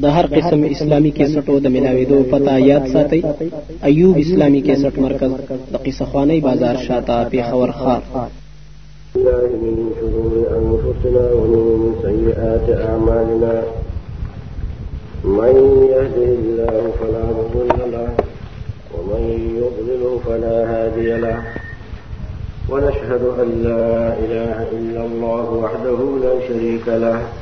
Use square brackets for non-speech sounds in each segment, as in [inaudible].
د هر قسم اسلامی کیسټو د ملاويدو پتا یاد ساتي ایوب اسلامی کیسټ مرکز د قصة خوانی بازار شاته پیښور خار. الله من شرور أنفسنا ومن سيئات أعمالنا من يهده الله فلا مضل له ومن يضلل فلا هادي له. ونشهد أن لا إله إلا الله وحده لا شريك له.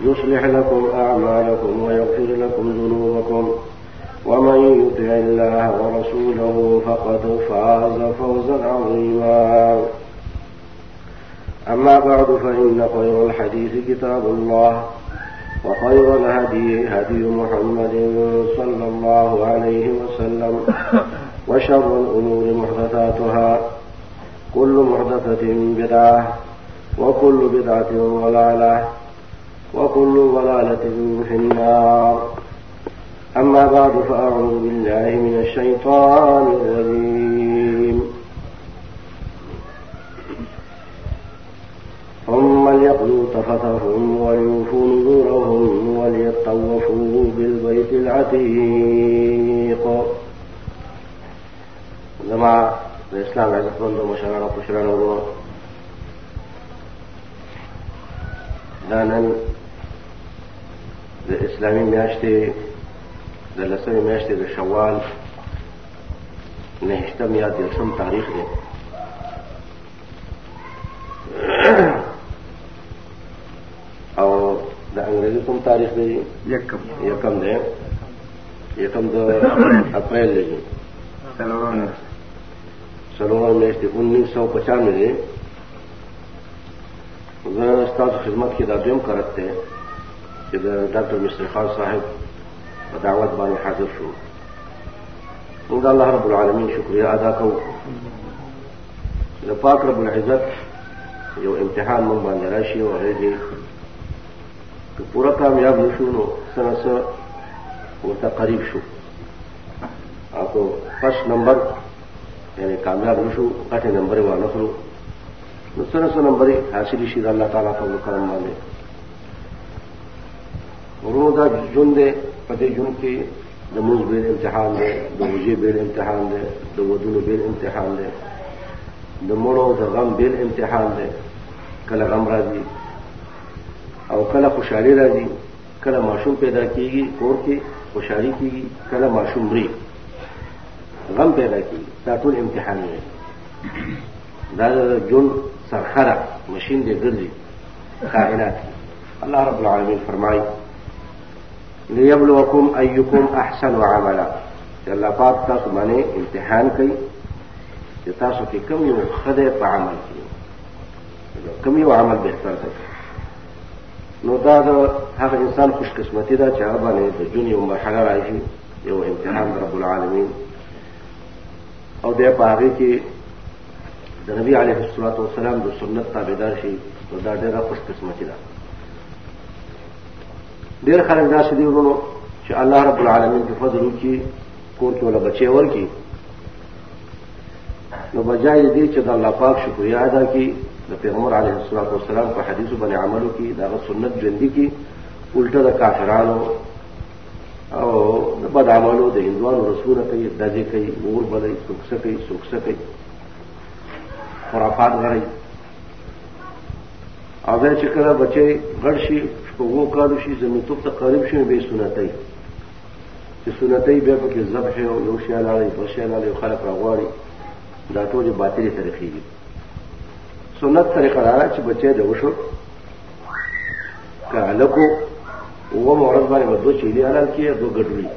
يصلح لكم أعمالكم ويغفر لكم ذنوبكم. ومن يطع الله ورسوله فقد فاز فوزا عظيما. أما بعد فإن خير الحديث كتاب الله وخير الهدي هدي محمد صلى الله عليه وسلم وشر الأمور محدثاتها. كل محدثة بدعة وكل بدعة ضلالة. وكل ضلالة في النار. أما بعد فأعوذ بالله من الشيطان الرجيم. ثم ليقضوا تفتهم وليوفوا نذورهم وليطوفوا بالبيت العتيق. زما الإسلام عزت بندو مشاعر وقشران ورور دانا د اسلامي میاشتې د لسمې میاشتې د شوال نهشتم یا دیرشم تاریخ دی. [clears throat] او د انګریزي کوم تاریخ دی؟ یکم. یکم دی. یکم د [clears throat] اپریل دی. څلورم میاشتې انیس سو پچانوے ستاسو خدمت کې دا دویم کرت دی. د ډاکټر مصری خان صاحب په باندې حاضر شو؟ موږ د الله رب العالمین شکریا ادا کوو د رب العزت یو امتحان موږ باندې راشي أو دې که پوره کامیاب نشو نو سره سره ورته قریب شو؟ أو first number یعنی کامیاب نشو غټه نمبر وانه کړو نو سره سره نمبر حاصل شي د الله تعالی په کرم باندې ورونو دا ژوند دی په دې ژوند کې د امتحان دی د وجې بیل امتحان دی د ودونو بیل امتحان دی د مړو د غم بیل امتحان دی کله غم راځي او کله خوشحالي راځي کله ماشوم پیدا کیږي کور کې خوشحالي کیږي کله ماشوم مري غم پیدا کیږي دا ټول امتحان دی دا د جون سرخره ماشین دی ګرځي کائنات. الله رب العالمین فرمایي ليبلوكم ايكم احسن عملا۔ چې الله پاک تاسو باندې امتحان کوي چې تاسو کې کوم یو خدای په عمل کې کوم یو عمل بهتر دی نو دا د هغه انسان خوش قسمتي ده چې هغه باندې د دنیا یو مرحله راځي یو امتحان رب العالمین۔ او بیا په هغه کې د نبی علیه الصلاۃ والسلام د سنت تابعدار شي نو دا ډېره خوش قسمتي ده ډیر خلک دا شدي ورونو چې الله رب العالمین په فضل وکي کور کې ولا بچي ورکی نو بجای دې چې د الله پاک شکریا ادا کړي، د پیغمبر علیه الصلاۃ والسلام په حدیثو باندې عمل وکړي دا سنت ژوندۍ کې، الټه د کافرانو او د بد عملو د هندوانو رسول کوي دځې کوي اور بلې سوکسه کوي سوکسه کوي خرافات غړي آگے چکرا بچے گڑھ شی وہ کالوشی زمین تب تک قریب شی بے سنتئی چې سنتئی بیا پکې زب شي او یو شی لاړې بل شی لاړې خلق راغواړي دا ټول باطلې طریقې دي سنت طریقه دا چې بچی د وشو که هلکو اوه مورز باندې دو چیلې حلال کړي دو ګډوړي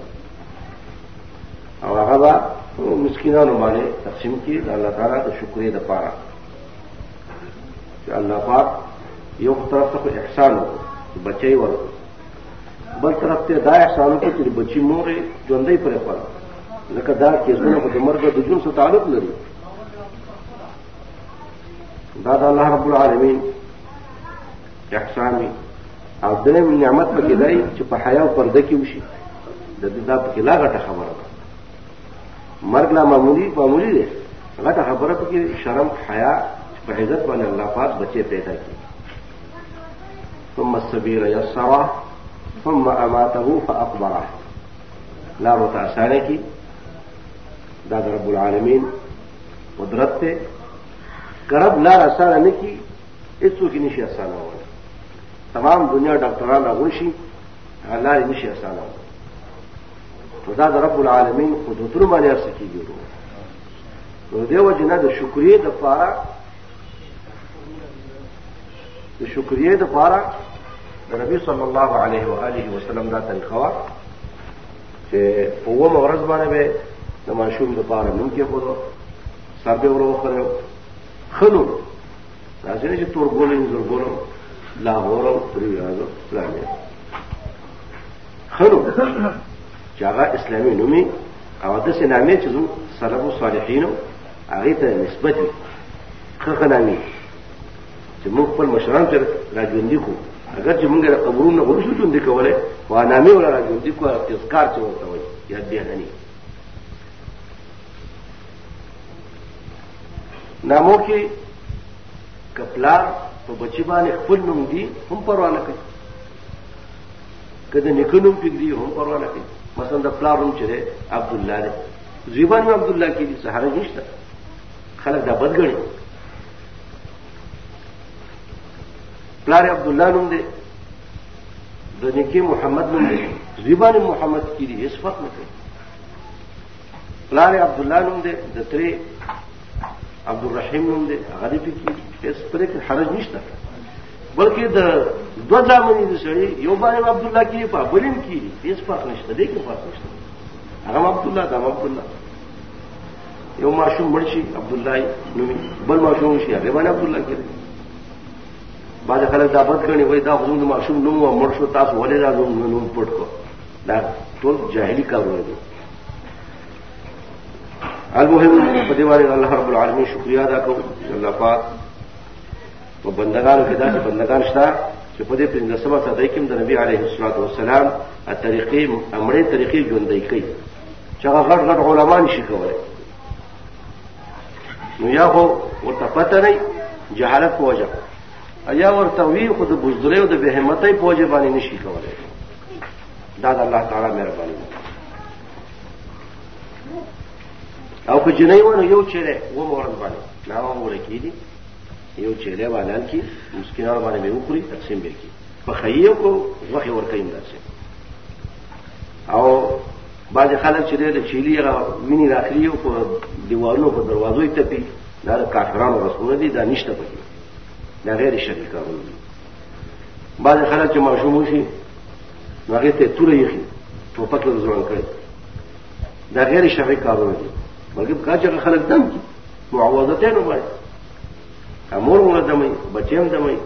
او هغه به مسکینانو باندې تقسیم کړي د الله تعالی د شکرې دپاره چې الله پاک یو طرف ته احسان وکړي بچي ور بل طرف ته دا احسان وکړي چې بچي مورې ژوندۍ پرې خپل لکه دا کیسونه په مرګ د جون سره تعلق لري. دا د الله رب العالمین احسان وي او دنه نعمت پکې دی چې په حیا او پرده کې وشي. د دې دا پکې لا غټه خبره ده. مرګ لا معمولی معمولی دی. غټه خبره پکې شرم، حیا، په عزت باندې الله پاک بچي پیدا کړي. ثم السبيل يسره ثم اماته فاقبره لام متاثانے کی داد رب العالمین قدرت کرب لا آسان نے کی اتو کی نشی آسان ہو تمام دنیا ڈاکٹران اغنشی لا نشی آسان ہو تو رب العالمین خود اتر مانے سکی گی رو دیو جنا دو شکریہ دفارا د شکریہ دفارا ربی صلی اللہ علیہ وآلہ وسلم دا تنخوا کہ اوم ورز بانے بے نماشوم دوپار نم کے خود سب ورو کرو خلو راجنے سے تور گولو زور گولو لاہور فلانے خلو جاگا اسلامی نمی عوادت سے نامی چزو سلب و صالحین آگے تو نسبت خخ نامی جموں پر مشران سے راجوندی کو اگر چې موږ قبرونو ورشو ژوند کولای و نامي ولا راځوندي کو اذکار څه ورته وي یا دې نه نامو کې کپلار په بچی باندې خپل نوم دي هم پروا نه کوي. کله نکونو پګړي هم پروا نه کوي. مثلا د پلارون چې عبد الله دی. زیبان عبد الله کې دي سهار نشته. خلک دا بدګړي پلار عبداللہ نم دے. دنیا محمد نم دے. زیبا محمد کی دی، اس وقت میں پلار عبداللہ نم دے دترے عبد الرحیم نم دے غریبی کی اس پر ایک حرج نشتا. بلکہ دو دامنی سڑی، یو بار عبداللہ کی پابلین کی اس فرق نشتا دے کیوں فرق نشتا. ہم عبداللہ دام عبداللہ. یو معشوم مرشی عبداللہ نمی بل معشوم شی ارے بان عبداللہ کی دے بعد خلک دا بد غني وای دا زموږ ماشوم نوم او مرشو تاسو ولې دا نوم پټ کو۔ دا ټول جاهلي کارونه دي المهم، په دې باندې الله رب العالمین شکریا ادا کوم الله پاک په بندگانو کې داسې بندگان شته، چې په دې پنځه سبا صدای کې د نبی عليه الصلاه والسلام ا طریقې امرې طریقې ژوندۍ کوي چې هغه غټ غټ علما نشي کولای. نو یا هو ورته پته نه، جهالت په وجه. ایا ورته وی خو د بزدلې او د بهمتۍ په وجه باندې نشي کولای دا د الله تعالی مهرباني او که جنۍ ونه یو چیرې و مورز باندې نا و ورکیدي یو چیرې باندې کی مسکینانو باندې به وکړي تقسیم به کی په خیو کو وخت ورکایم داسې او بعض خلک چې د چيلي را مینی راخلي او په دیوالونو په دروازو ته پی دا کافرانو رسول دي دا نشته پکې دا غیر شرعي کارونه دي بعضې خلک چې ماشوم وشي نو هغې ته یې توره یخي ټوپک یې ځوان کړی دا غیر شرعي کارونه دي بلکې په کار چې هغه خلک دم. کړي معوضتین وباسي مور منظموي بچې هم دموي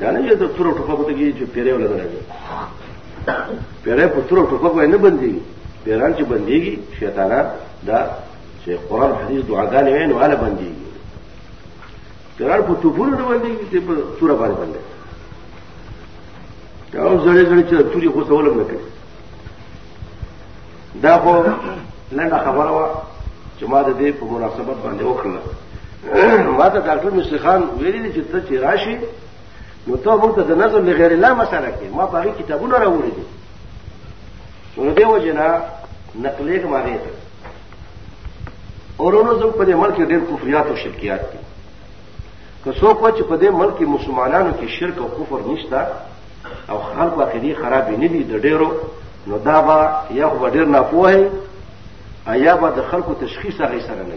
دا نه چې د تورو ټوپکو ته کېږي چې پیری ولا درېږي پیری په تورو ټوپکو نه بندېږي پیران چې بندېږي شیطانان دا چې قرآن حدیث دعاګانې وایي نو هله بندېږي پیران په ټوپونو نه بنديږي چې په تور باندې باندې دا اوس زړې زړې چې توري خو سوالم نه کوي دا خو لنډه خبره وا چې ما د دې په مناسبت باندې وکړه ما ته ډاکټر مصری خان ویلي چې ته چې راشي نو ته موږ ته د نظر لغیر الله مسله کې ما په هغه کتابونه راوړي دي نو دې وجنا نقلې ماره ته اورونو زم په دې ملک ډېر کفریات او شرکیات دي که څوک چې په دې ملک مسلمانانو کې شرک او کفر نشته او خلق عقیده خراب نه دي د ډېرو نو دا به یا خو ډیر نه پوهه ایا به د خلکو تشخیص هغه سره نه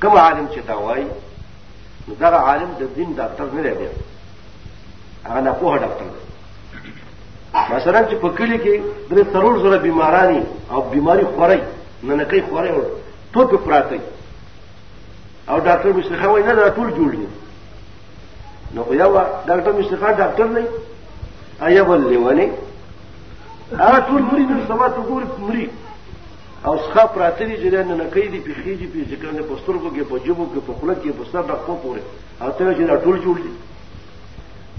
کوم عالم چې دا وایي؟ نو دا عالم د دین ډاکټر نه دی هغه نه پوهه ډاکټر دی. مثلا چې په کلی کې درې څلور زره بیمارانی او بیماری خوري نه نه کوي خوري او ټوپ پراته او ډاکټر مشرخه وایي نه دا ټول جوړ دي. نو خو یو ډاکټر مشرخه ډاکټر نه ایا بل لیونی. هغه ټول مري نو سما ته ګوري مري. او ښه پراته دي چې نه کوي دي په خيږي په ځکه نه پسترګو کې په جبو کې په خله کې په سر ډکو پورې. او ته چې دا ټول جوړ دي.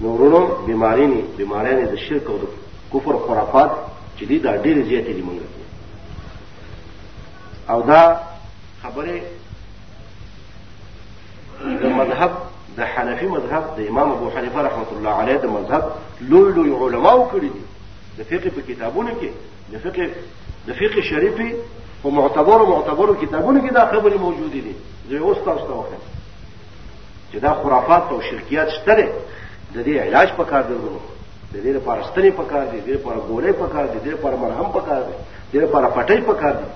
نو ورونو بیماری نه بیماری نه د شرک او د کفر خرافات چې دي دا ډېر زیاتې دي مونږ او دا خبره دا مذہب دا حنفی مذہب دا امام ابو حنیفہ رحمۃ اللہ علیہ دا مذہب لوئی لوئی علماء کری دی دا فقہ پہ کتابوں نے دا فقہ دا فقہ شریفی وہ معتبر و معتبر کتابوں کی دا خبر موجود ہی دی جو اس کا اس کا وقت جدا خرافات تو شرکیات سترے ددی علاج پکار دے دو دیر پار استری پکار دے دیر پار گولے پکار دی دیر پار مرہم پکار دے دیر پار پٹئی پکار دی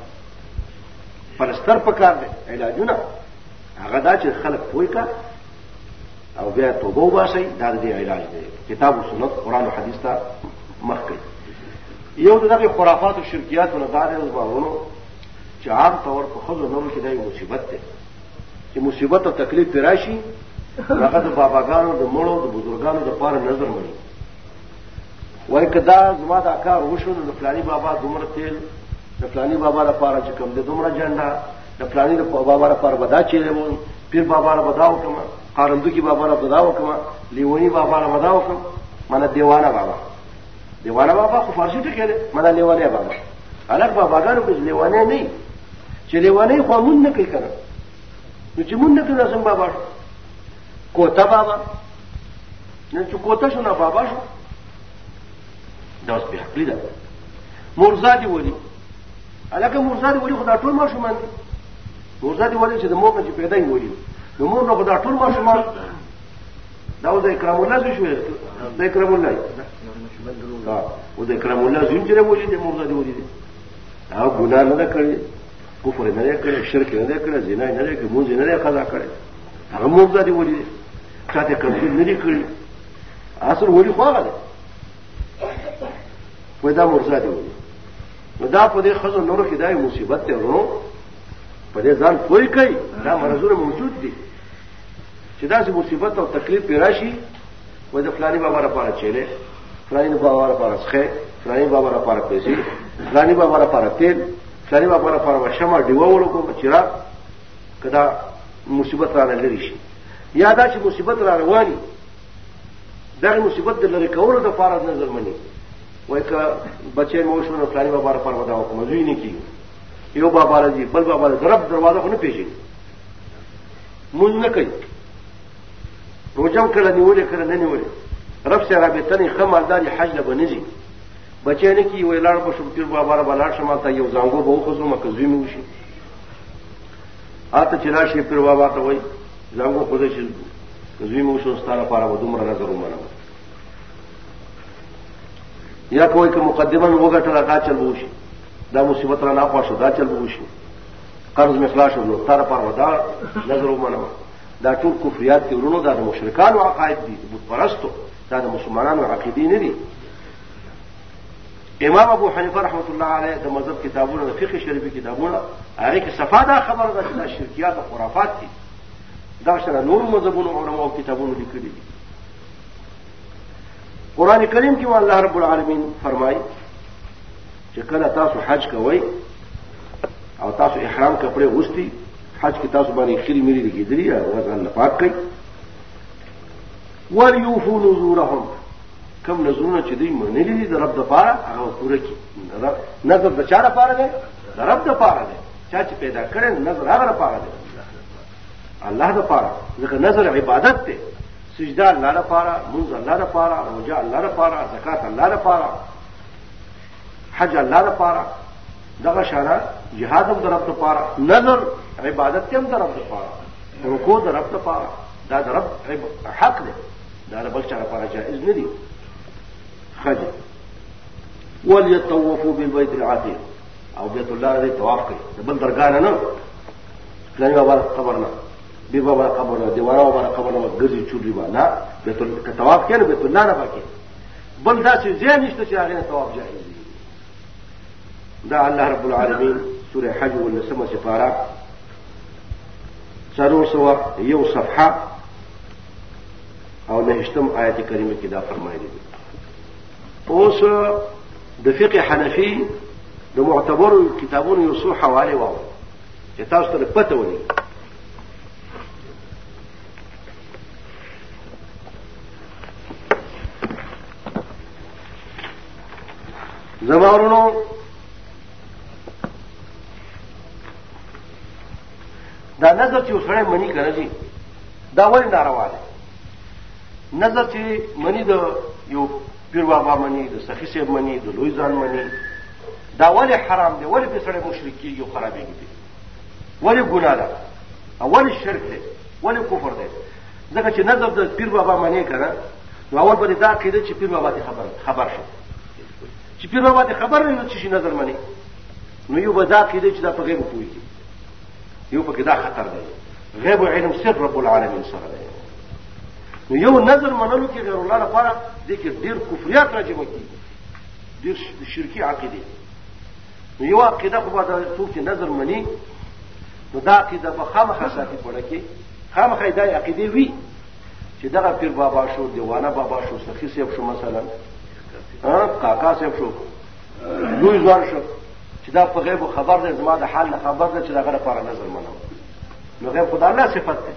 پرستر پکار دے علاج نا هغه دا چې خلک پوي کا او بیا توبه وباسي دا د علاج دی. کتاب او سنت قران او حديث ته مخ کوي یو دغه خرافات او شرکیات نه دار او باورونو چې عام طور په خزو نورو کې دای مصیبت ده چې مصیبت او تکلیف راشي هغه د باباګانو د مړو د بزرګانو د پاره نظر مړي وای کدا زما دا کار وشو نو فلانی بابا دومره تیل د فلانی بابا لپاره چې کوم د دومره جنډا د فلانی د بابا لپاره بدا چیرې وو پیر بابا له بداو کما قارندو کی بابا له بداو کما لیونی بابا له بداو کما مانه دیوانه بابا. دیوانه بابا خو فارسی ته کړي مانه لیوانه بابا. الګ باباګانو کې لیوانه نه چې لیوانه خو مون نه کوي کنه. نو چې مون نه کوي څنګه بابا کوتا بابا. نو چې کوتا شو نه بابا شو. دا اوس په حقلی ده. مرزادي ولي. الګ مرزادي ولي خدا ټول ما شو باندې مرزادي ولي چې د مور نه چې پیدا یې ولي نو مور نه خدا ټول ما شو ما دا د اکرام الله شو د اکرام الله. ها او د اکرام الله زین چې ولي د مرزادي ولي دي هغه ګناه نه کړی کفر نه نه کړی شرک نه نه کړی زنا نه نه کړی مونږ نه نه قضا کړی. هغه مرزادي ولي دي چاته کوم نه دي کړی اصل ولي خو هغه وای دا مرزا دی وای نو دا په دې خزو نورو کې دای مصیبت ته ورو په دې ځان پوي کوي دا مرزونه موجود دي چې دا چې مصیبت او تکلیف پیراشي وای د فلانی بابا لپاره چيله فلانی بابا لپاره څخه فلانی بابا لپاره پیسې فلانی بابا لپاره تیل فلانی بابا لپاره شمع دیوه ولکو چیرې کدا مصیبت را لری شي یا دا چې مصیبت را رواني دا مصیبت د لری کولو د فارغ نظر مني وای که بچې مو شو نو فلانی بابا پر ودا وکم زوی نه کی یو بابا جی بل بابا رضی، رب دروازہ کو نہ پیشیں مجھ نہ کئی روجم کڑا نہیں ہو رہے کڑا نہیں ہو رہے رب سے رابطہ تنی خم آداری حج نہ بنے جی بچے نے کی وہ لاڑ کو شمپیر بابا ربا لاڑ شماتا یو زانگو بہو خزو مکزوی میں اوشی آتا چلا شی پھر بابا تو وہی زانگو خود کزوی میں اوشو استانا پارا وہ دمرا نہ کروں منا یا کوئی کہ مقدمہ میں ہوگا ٹرا کا چل وہ دا مصیبت را نه خوښه دا چل وشي قرض مې خلاص شو تر پر ودا نظر و ومنه دا ټول کفریات دي، ورونو دا د مشرکانو عقاید دي، بت پرستو. دا د مسلمانانو عقیدې نه دي. امام ابو حنیفه رحمت الله علیه د مذهب کتابونو د فقه شریفي کتابونو هغه کې صفا دا خبره ده چې دا شرکیات او خرافات دي. دا سره نور مذهبونو علماء او کتابونو لیکلي دي. قران کریم کې الله رب العالمین فرمایي چې تاسو حج کوئ او تاسو احرام کپڑے وستي حج کې تاسو باندې خري مری لګیدلی او ځان نه پاک کړئ. وليوفوا نذورهم کم نذورونه چې دوی منلي دي د رب د پاره، هغه پوره کړي نظر د چا لپاره دی؟ د رب د پاره دی. چا چې پیدا کړي نظر هغه لپاره دی. الله د پاره. ځکه نظر عبادت دی. سجده الله لپاره منځ الله لپاره روزه الله لپاره، زکات الله لپاره. حج الله لپاره دغه شانه jihad هم رب لپاره نظر عبادت هم در رب لپاره رکوع در رب لپاره دا در رب حق دی دا د بل چا لپاره جائز نه دي خجل وليطوفوا بالبيت العتيق. أو بیت الله دې طواف کوي بل درګانه نه پلان بابا قبر نه بی بابا قبر نه دیوانه بابا قبر نه ګرځي چوری با نه بیت الله طواف کړي بیت الله نه پکې بل دا چې ځای نشته چې هغه طواف جائز دي دا الله رب العالمین سورة حج ولسمه سفارة. څلور سوه یو صفحة. أو نهشتم آیت کریمه کې دا فرمایلی دي أوس د فقه حنفي د معتبرو کتابونو یو څو واو. چې تاسو ته زمارونو دا نظر چې وسړی منی کنه دي دا ولې ناروا ده نظر چې منی د یو پیر بابا منی د سخی صاحب منی د لوی ځان منی دا ولې حرام دی؟ ولې په سړی مشرک کیږي او خرابېږي ولې ګناه ده؟ او ولې شرک دی؟ ولې کفر دی؟ ځکه چې نظر د پیر بابا منی کنه نو اول به دا کېده چې پیر بابا ته خبر خبر شو. چې پیر بابا ته خبر نه چې نظر منی نو یو به دا کېده چې دا په غیب پوهیږي یو پکې دا خطر دی. غیب علم سر رب العالمین سره دی. نو یو نظر منلو کې غیر الله لپاره دي کې ډیر کفریات راځي کیږي. ډیر شرکی عقیده نو یو عقیده خو به څوک چې نظر مني نو دا عقیده به خامخا ساتي پړه کې خامخا دا عقیده وي چې دغه پیر بابا شو دیوانه بابا شو سخی صاحب شو مثلا. کاکا صاحب شو لوی ځوان شو چې دا په غیب خبر ده زما د حال نه خبر ده چې دا غره پر نظر منم نو غیب خدای الله صفت ده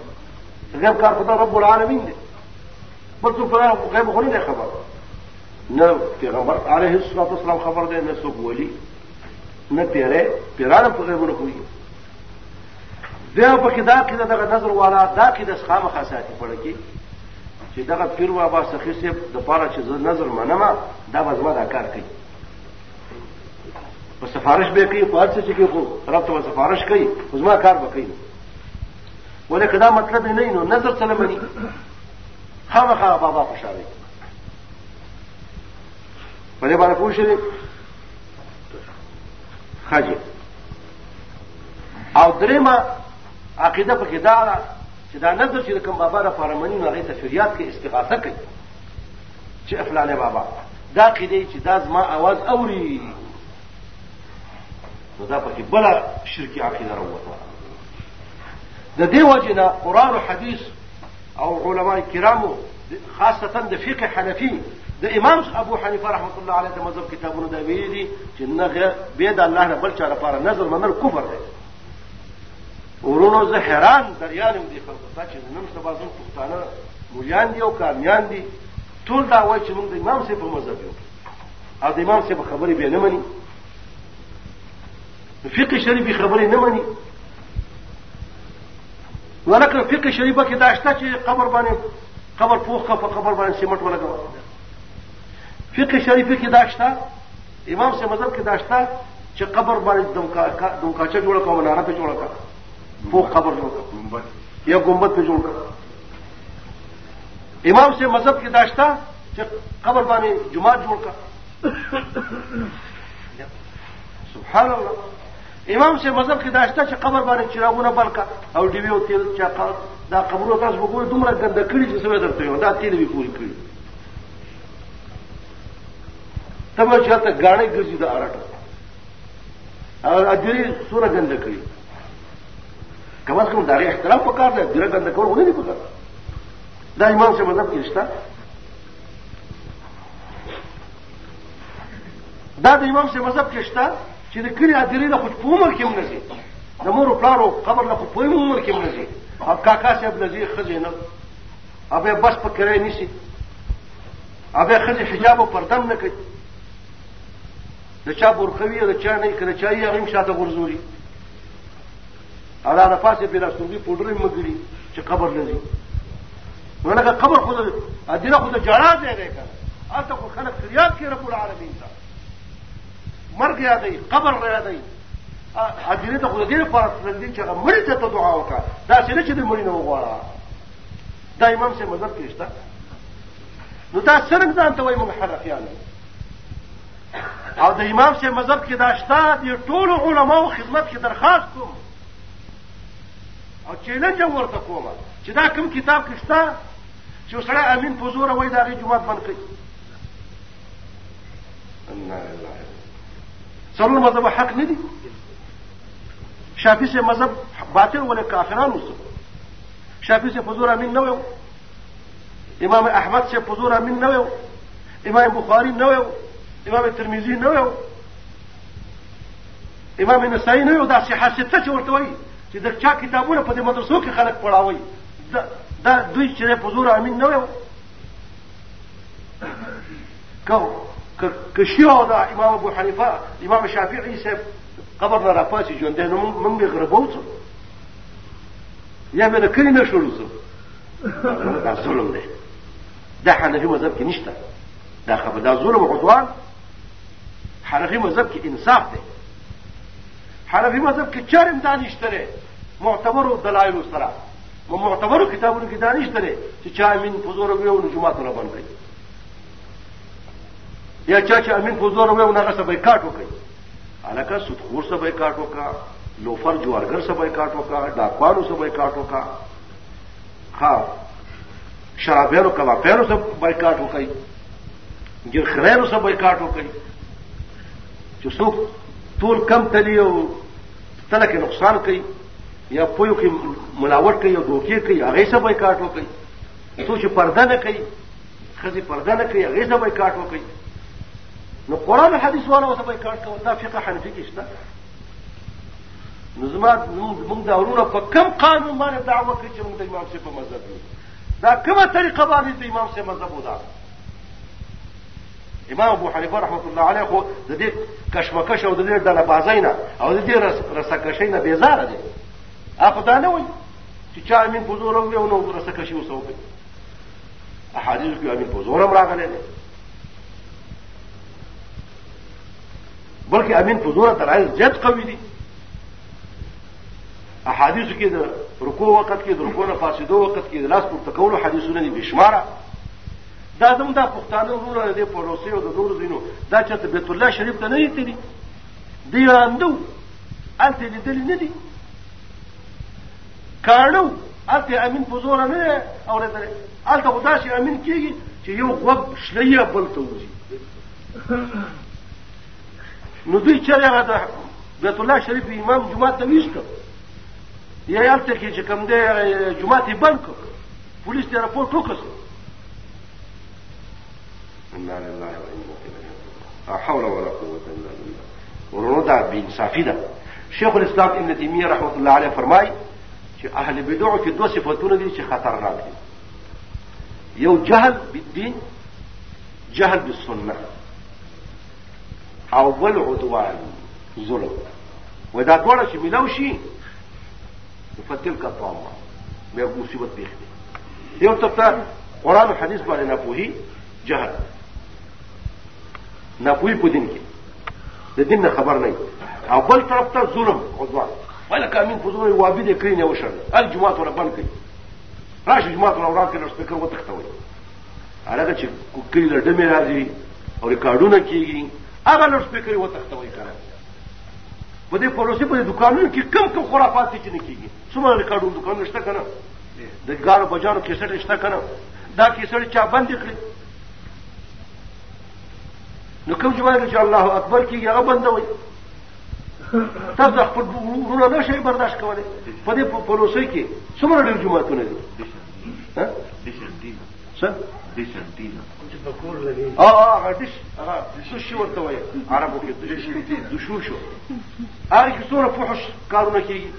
غیب کار خدای رب العالمین ده بل څه په غیب خو نه خبر. نه پیغمبر علیه الصلاه والسلام خبر ده نه څوک ولی. نه پیره پیرانه په غیبونه کوي بیا په کې دا کې دغه نظر والا دا کې د خامه خاصاتي پړه کې چې دغه پیر بابا سخی سیب د پاره چې نظر منما دا وزما دا کار کوي په سفارش به کوي په څه چې کوي خو رب ته سفارش کوي وزما کار به کوي ولکه دا مطلب نه نو نظر سره مني خامخا بابا خوشاله په دې باندې پوښتنه خجه او درېما عقیده پکې دا چې دا نظر چې کوم بابا را فارمنی نه غي ته فریاد کې استغاثه کوي چې افلانه بابا دا عقیده چې دا زما आवाज اوري نو دا پکې بل شرکی عقیده راوته د دې وجنه قران او حديث او علماء کرامو خاصه د فقه حنفي د امام ابو حنیفه رحمۃ اللہ علیه د مذهب کتابونو دا ویلي دي چې نه به د الله نه بل چا لپاره نظر منل کفر دی. ورونو زه حیران دریانم دي خلکو ته چې نن سبا زموږ پښتانه مولیان دي او کامیان دي. ټول دا وایي چې موږ د امام صاحب په مذهب یو. او د امام صاحب خبرې به نه مني فقه شریفي خبرې نه مني. ولکه فقه شریفه کې دا شته چې قبر باندې قبر پوخ په قبر باندې سیمټ ولګوي فقه شریفه کې داشتا امام سے مذهب کې داشتا چې قبر باندې دومکاچه جوړه کوم مناره جوړه کا فوق قبر جوړ کا یا ګمبد په جوړ کا امام سے مذهب کې داشتا چې قبر باندې جمعه جوړ کا سبحان الله امام سے مذهب کې داشتا چې قبر باندې چراغونه بل کا او ډیوی او تیل چا دا قبرونه تاسو وګورئ دومره ګنده کړی چې څه درته دا تیل وی پوری کړی تبه چې ته غاړې ګرځي د اراټه او اجري سوره ګند کړی کما کوم دا احترام پکار دی ډیره ګند کول ونه پکار؟ دا امام څه مطلب کې شته. دا د امام څه مذهب کې شته چې د کلي حاضرې نه خو په عمر کې هم نه ځي. د مور او پلار او قبر نه خو په عمر کې هم نه ځي. او کاکا صاحب نه ځي ښځې نه. او بیا بس په کرایه نیسي. او بیا ښځې حجاب او پردم نه کوي. د چا برخوي او د چا نه که د چا یې هغه هم شاته غورځوري او دا د پاسې بې راستونګي پوډرې مګړي چې قبر نه ځي. نو لکه قبر خو د دینه خو د جړا ځای دی که هلته خو خلک فریاد کوي رب العالمین ته. مرګ یادای قبر یادای ادینه ته خود دې لپاره تلل چې هغه مړي ته دعا وکړه دا څه چې دې مړي نه وغواړه دا امام سے مذهب کې شته نو دا څنګه ځان ته وایي محرفیان او د امام سے مذهب کې داشتا دي ټول علماو خدمت کې درخواست کوم. او چیلنج ورته کوم چې دا کوم کتاب کې شته؟ چې سره امین فزور وای دا غي جمعه بند کړي سرور مذہب حق نہیں دی شافی سے مذہب باطل بولے کافران اس شافی سے فضور امین نہ ہو امام احمد سے فضور امین نہ ہو امام بخاری نہ ہو امام ترمیزی نہ ہو امام نسائی نہ ہو دا سیاست سے چورته وای چې د چا کتابونه په دې مدرسو کې خلک پڑھاوي دا دوی چې فضور امین نه وو کو که شیعه دا امام ابو حنیفه امام شافعي صاحب قبر نه راپاسي ژوند نو موږ به غربو څو یا به کلی نه شروع څو دا ظلم دی. دا حنفي مذهب کې نشته دا خبر دا ظلم او عدوان. حنفي مذهب کې انصاف دی. حنفي مذهب کې چار امداد نشته معتبر دلایل سره مو معتبر کتابونو کې دانش ته چې چا امین فزور ویو نو جمعه ته باندې یا چاچا امین فضور ہوئے انہوں کا سبھی کاٹ ہو گئی حالانکہ ستخور سبھی کاٹ ہوگا لوفر جوارگر سبھی کاٹ ہوگا ڈاکوارو سبھی کاٹ ہوگا ہاں شرابیرو کلا پیرو سب بائیکاٹ ہو گئی گر خریرو سب بائیکاٹ ہو گئی جو سوکھ طول کم تلی تلک کے نقصان کئی یا پویو کی ملاوٹ کئی اور دھوکے کئی آگے سے بائیکاٹ ہو گئی سوچ پردہ نہ کئی خزی پردہ نہ کئی آگے سے بائیکاٹ ہو گئی نو قران او حديث والا څه بایکاټ کوي دا فقه حنفي کې شته نو زما موږ دا ورونه په کم قانون باندې دعوه کوي چې موږ د امام صاحب په مذهب یو. دا کومه طریقه باندې د امام صاحب مذهب ودا امام ابو حنیفه رحمت الله علیه خو د دې کشمکش او د دې ډله بازینا او د دې رسکشینا بیزاره دي اخو دا نه وایي چې چا امین په زور وي نو رسکه شي وسو کوي احادیث کې امین په زور هم راغلي دي بلکې امین په زور دلایل زیات قوي دي. احادیث کې د رکوع وخت کې د رکوع نه فاسدو وخت کې د لاس پر تکولو حدیثونه دي بشماره. دا زموږ د پښتانه ورونه د پروسې او د نور دینو دا چې بیت الله شریف ته نه دي دی راندو الته لیدل نه دي. کاڼو الته امین په زور نه اورېدل الته خدا شي امین کیږي چې یو غوږ شلیا بل ته وځي نو دوی چې هغه د بیت الله شریف إمام جمعه ته ویشته یا یالته کې چې کوم دی جمعه ته بند کړ پولیس ته راپورټ وکړ ان لله وإنا الیه لا حول ولا قوة إلا بالله. ورونو دا بے انصافی ده شیخ الإسلام ابن تیمیه رحمت الله علیه فرمای چې أهل بدع کې دوه صفاتونه دي چې خطرناک دي یو جهل بالدین جهل بالسنة. اول عدوان، ظلم. ودا تھوڑا سی ملوشی فتل کا پاؤں میں مصیبت دیکھ دیں یہ تب تک قرآن حدیث بارے نہ پوہی جہر نہ پوئی پو دن کی دن نہ خبر نہیں اول طرف تک ظلم، عدوان. پہلے کامین فضول وہ ابھی دیکھ رہی نہیں وہ شرط الجماعت والا بند کری راش جماعت والا اڑا کے رستے کر وہ تختہ ہوئی حالانکہ کلی لڈے میں راضی اور ریکارڈوں نہ کی گئی هغه لوډ سپیکر یې وتښتوئ که په دې پروسې په دې دوکانونو کې کم کم خرافات دي چې نه کېږي. څومره ریکارډونه دوکانونه شته که نه؟ د ګاړو بجانو کیسټ شته که نه؟ دا کیسټ چا بندې کړي؟ نو کوم چې وایي چې الله اکبر کېږي هغه بندوئ تاسو خپل ورونه نشئ برداشت کولی. په دې پروسې کې څومره ډېر جماعتونه دي؟ څه؟ ډېر ډېر ها څه دیسنتینا اه اه هغه دش. هغه دش. ورته وایي عربو کې دش. دشو شو؟ هغه کې څوره فحش کارونه کوي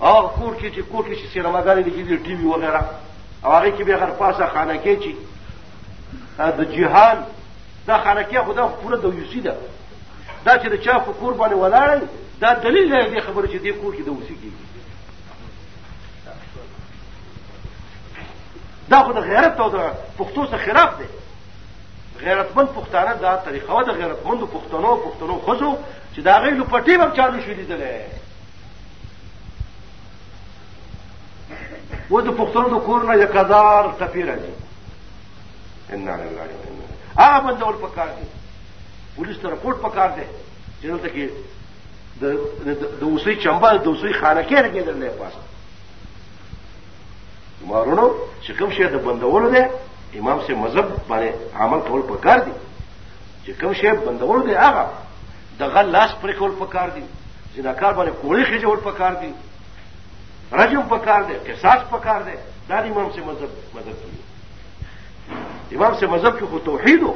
اه کور کې چې کور کې چې سینماګانې دي ټي وي وغیرہ او هغه کې به هر پاسه خانه کې چې د جهان دا خانه کې خدا پوره د یوسی ده دا. چې د چا په کور باندې ولاړ دا دلیل دی خبره چې دې کور کې د اوسېږي دا خو د غیرت او د پښتو څخه خلاف دی. غیرتمند پښتانه دا طریقه و د غیرتمند پښتنو پښتنو خزو چې دا غي لو پټي هم چالو شو لیدلې. و د پښتنو د کور نه یک هزار سفیر دي ان لله هغه بندول پکار دي پولیس ته رپورټ پکار دی چې دلته کې د د اوسې چمبا د اوسې خانه کې لګېدل نه پاسه مارونو شکم شہد بندول دے، امام سے مذہب بانے عمل کھول پکار دی. شکم شہد بندول دے آگا دغل لاس پر کھول پکار دی. جناکار بانے کوڑی کھجول پکار دی. رجم پکار دے احساس پکار دے دار امام سے مذہب مذہب کی. امام سے مذہب کی خود توحید ہو.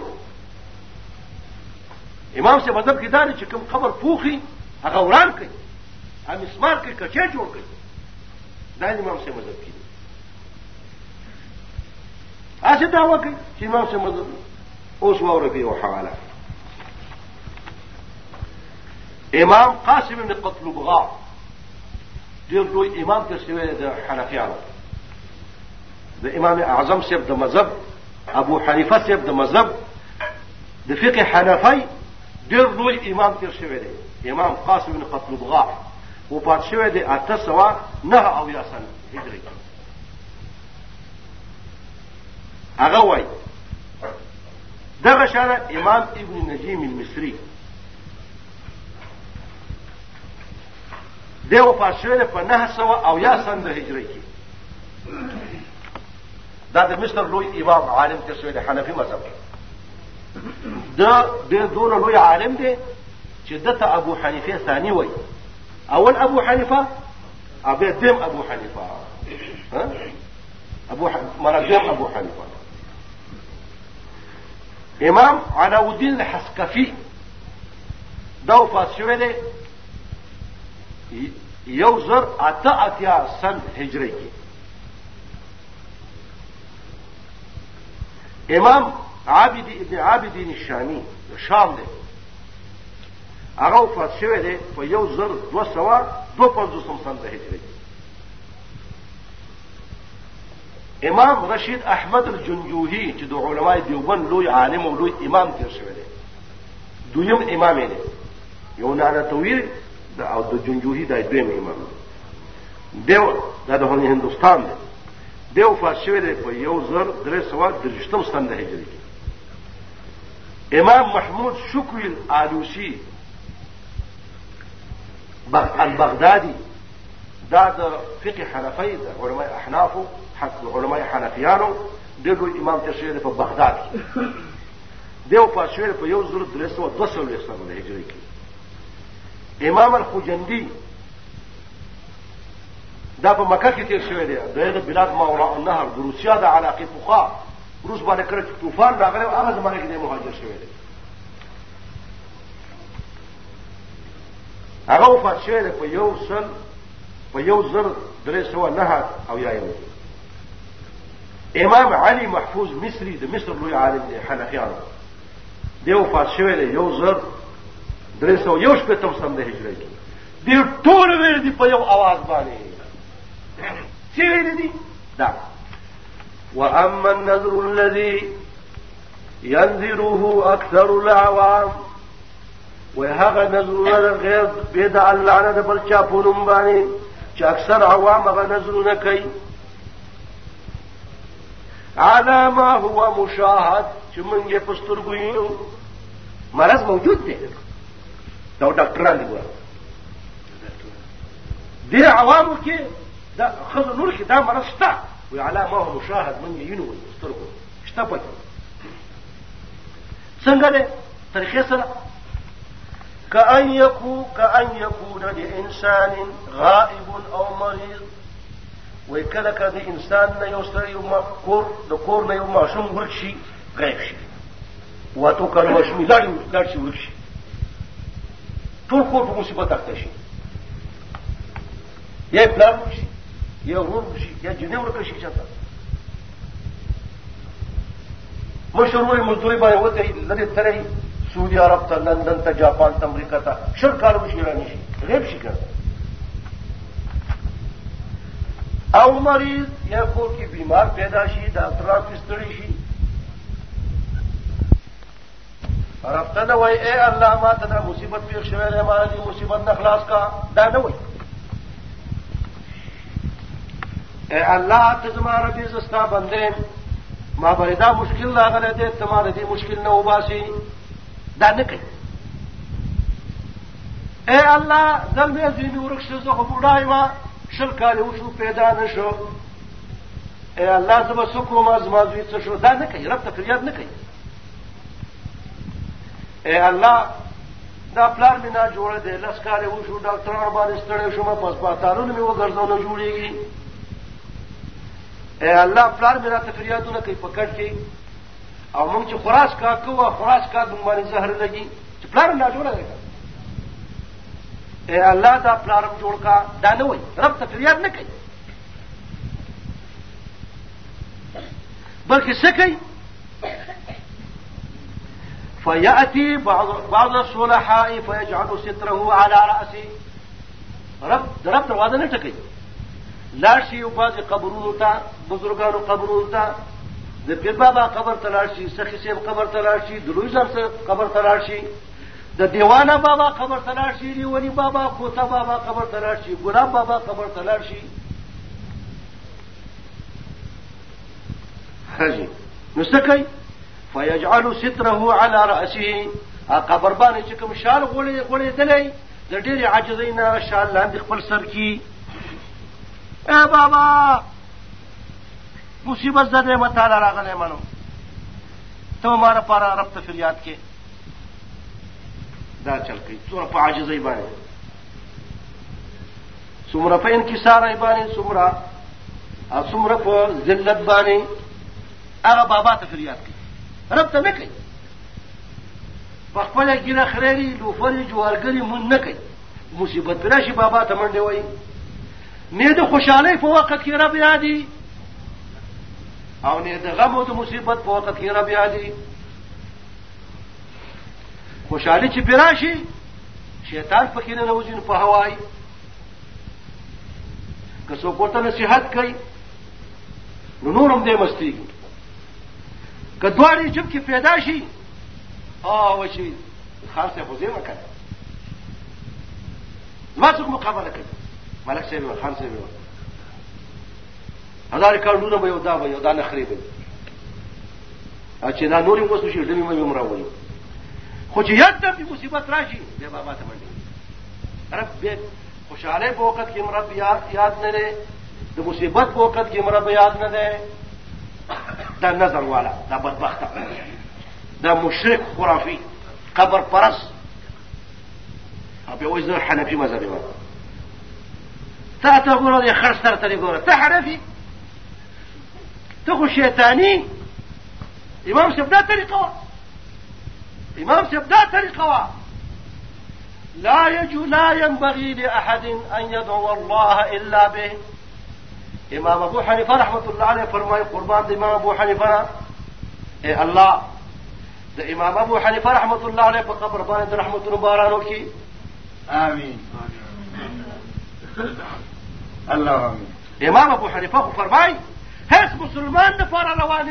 امام سے مذہب کی داری چکم خبر پوکھی اگوران کئی ہم اسمار کے کچے جوڑ گئی دار امام سے مذہب کی. اسه دعوه کوي چې امام سے مذهب أوس واوره په حواله إمام قاسم بن قتلبغا ډیر لوی إمام ته شوی د حنفیانو د إمام أعظم سیب د مذهب. أبو حنیفه سیب د مذهب. د فقه حنفی ډیر لوی إمام تیر شوی دی إمام قاسم بن قتلبغا و پات شوی دی اته سوا نه أو یا سن هجری هغه وای دغه شانه امام ابن نجیم المصری دی وفات شوی په نه سوا أو یا سن د هجری کې. دا د مصر لوی امام عالم تیر شوی دی حنفي مذهب. دا ډېر دونه لوی عالم دی چې دته ابو حنیفه ثاني وای. اول ابو حنیفه ابي دیم ابو حنیفه. ابو مرجم ابو حنیفه. امام علاؤدین حسکفی دو پاسوے نے یو زر آتا اتیا سن ہجرے کی امام عابد ابن عابدین شامی شام نے اگو پاسوے نے یو زر دو سوا دو پنزو سم سن ہجرے کی امام رشید احمد الجنجوهي چې د علماء دیوبند لوی عالم او لوی امام تیر شوی دی. دویم امام دی. یو نانتوی او د جنجوهي د دویم امام دیو دا د هندوستان دی. دیو وفات شوی دی په یو زر درې سوه درشتم سن د هجري امام محمود شکری الالوسی البغدادي دا د فقه حنفي د علماء احنافو حق علماء حنفيانو دغه امام تشریح په بغداد کې. دیو په شویر په یو زر درې سو دو سو لسمه د هجري کې. امام الخجندي دا په مکه کې تیر شوی دی. د بلاد ما وراء النهر د روسیا د علاقه فقها روس باندې کړه چې طوفان راغلی هغه زمانه کې د مهاجر شوی دی. هغه وفات شوی دی په یو سل په یو زر درې سوه نهه او یایم امام علي محفوظ مصري د مصر لوی عالم دی حنفیانو دی وفات شوی دی یو زر درې سوه یو شپېتم سم د هجرۍ کې دی ټول ویل دي په یو आवाज باندې څه ویل دي دا وأما النذر الذي ينذره أكثر الأعوام وهغه نذرونه غیر بيد الله نه د بل چا پونم باندې چې اکثر عوام هغه نذرونه کوي على ما هو مشاهد چې موږ یې پستر ګویو مرض موجود دی. دا ډاکټران دي دي عوامو کې دا خزر نور کې دا مرض شته. وعلى ما هو مشاهد من ينوي سترګو شته پکې څنګه ده طریقې سره. كأن يكون كأن يكون لإنسان غائب أو مريض وکله کده انسان نه یو سره یو کور د کور نه یو ماشوم ورک شي، غیب شي. واتو کله ماشوم لاړ لاړ شي، ورک شي. ټول کور په مصیبت اخته شي. یا پلان شي، یا ورور شي، یا جنې ورکړي شي چاته. مشهور مزدوري باندې وته لري ترې سعودي عرب ته، لندن ته، جاپان ته، امریکا ته. شل کال مشي رانی شي. غیب شي کنه. او مریض یا کو کی بیمار پیدا شی داخلہ کستڑی شی. اور اب تن اے اللہ ماں تنا مصیبت پیش شویر ہے ہمارا جی مصیبت نخلاص کا، دا نہ اے اللہ تمہارا بھی سستا بندے ماں بریدا مشکل نہ کرے تھے تمہارے دی مشکل نہ اباسی دان کہیں اے اللہ دل میں دینی ورخش سے بوڑھا شل او وشو پیدا نشو. اے اللہ زبا سکو ما زما سشو دا نہ کہی رب تفریاد نہ اے اللہ، دا پلار میں نہ جوڑے دے لس کال وشو ڈاکٹر اور بار استڑے شو، ما پس پاتارو میں وہ گردو نہ جوڑے گی اے اللہ، پلار میں نہ تفریاد نہ کہی پکڑ کے اور منگ چ خوراس کا کو خوراس کا دمبانی زہر لگی پلار نہ جوڑے دے اے اللہ دا پلارم رب جوڑ کا دان ہوئی، رب تفریات نہ کہی بلکہ سے کہی فیاتی بعض سولہ فیجعل سترہ على رأسی رب رب دروازہ نہ ٹکئی لاشی باز قبرون ہوتا بزرگان قبرون ہوتا پیر بابا قبر تلاشی، سخی سیب قبر تلاشی، دلوئی صاحب قبر تلاشی۔ دا دیوانا بابا خبر تلاشی ریونی بابا کوتا بابا خبر تلاشی گلاب بابا خبر تلاشی جی نسکئی فیجعل ستره على رأسه. قبر باندې چې کوم شال غوړې غوړې دلې د ډېرې عاجزۍ نه شال لاندې خپل سر کی اے بابا! مصیبت زده متا راغلې منو تو مارا پارا رب تفریات کے دا چل گئی سورپ آجز بانے سمرپ انکسار بانے سمرا اور سمرپ ذلت بانے اگر بابا تفریات کی رب تو نہ کہی پخپل گرا خریری لوفری جو ہرگری من نہ مصیبت راشی بابا تمنڈے ہوئی نے تو خوشحالی فوقت کی رب یادی اور نے تو غم ہو تو مصیبت فوقت کی رب یادی خوشحالي چې پیراشي شیطان پکې نه نوځي په هواي که څوک ورته نصيحت کوي نو نورم دې مستی که دواړي جب کې پیدا شي او وشي خاصه خو زه وکړه ما څوک مقابله کوي؟ ملک صاحب خان صاحب هزار کارونه به یو دا به یو دا نه خريبه چې دا نوري وسو شي دمه مې مراوي خو چې یاد ته مصیبت راشي به بابا ته منډي رب دې خوشاله په وخت کې مرب یاد یاد نه لري د مصیبت په وخت کې مرب یاد نه ده دا نظر والا دا بدبخت دا مشرک خرافي قبر پرس ابي وزن حنفي مذهبي تا ته ګوره د خرڅ سره ته ګوره ته حنفي ته خو شیطانی. امام صاحب دا طریقه وا امام صاحب دا طریقہ لا يجو لا ينبغي لأحد أن يدعو الله إلا به. امام ابو حنیفہ رحمۃ اللہ علیہ فرمائے قربان امام ابو حنیفہ اے اللہ دا امام ابو حنیفہ رحمۃ اللہ علیہ پکا قربان رحمۃ البارانوں کی آمین. اللہ آمین. امام ابو حنیفہ کو فرمائی مسلمان نے فارا روان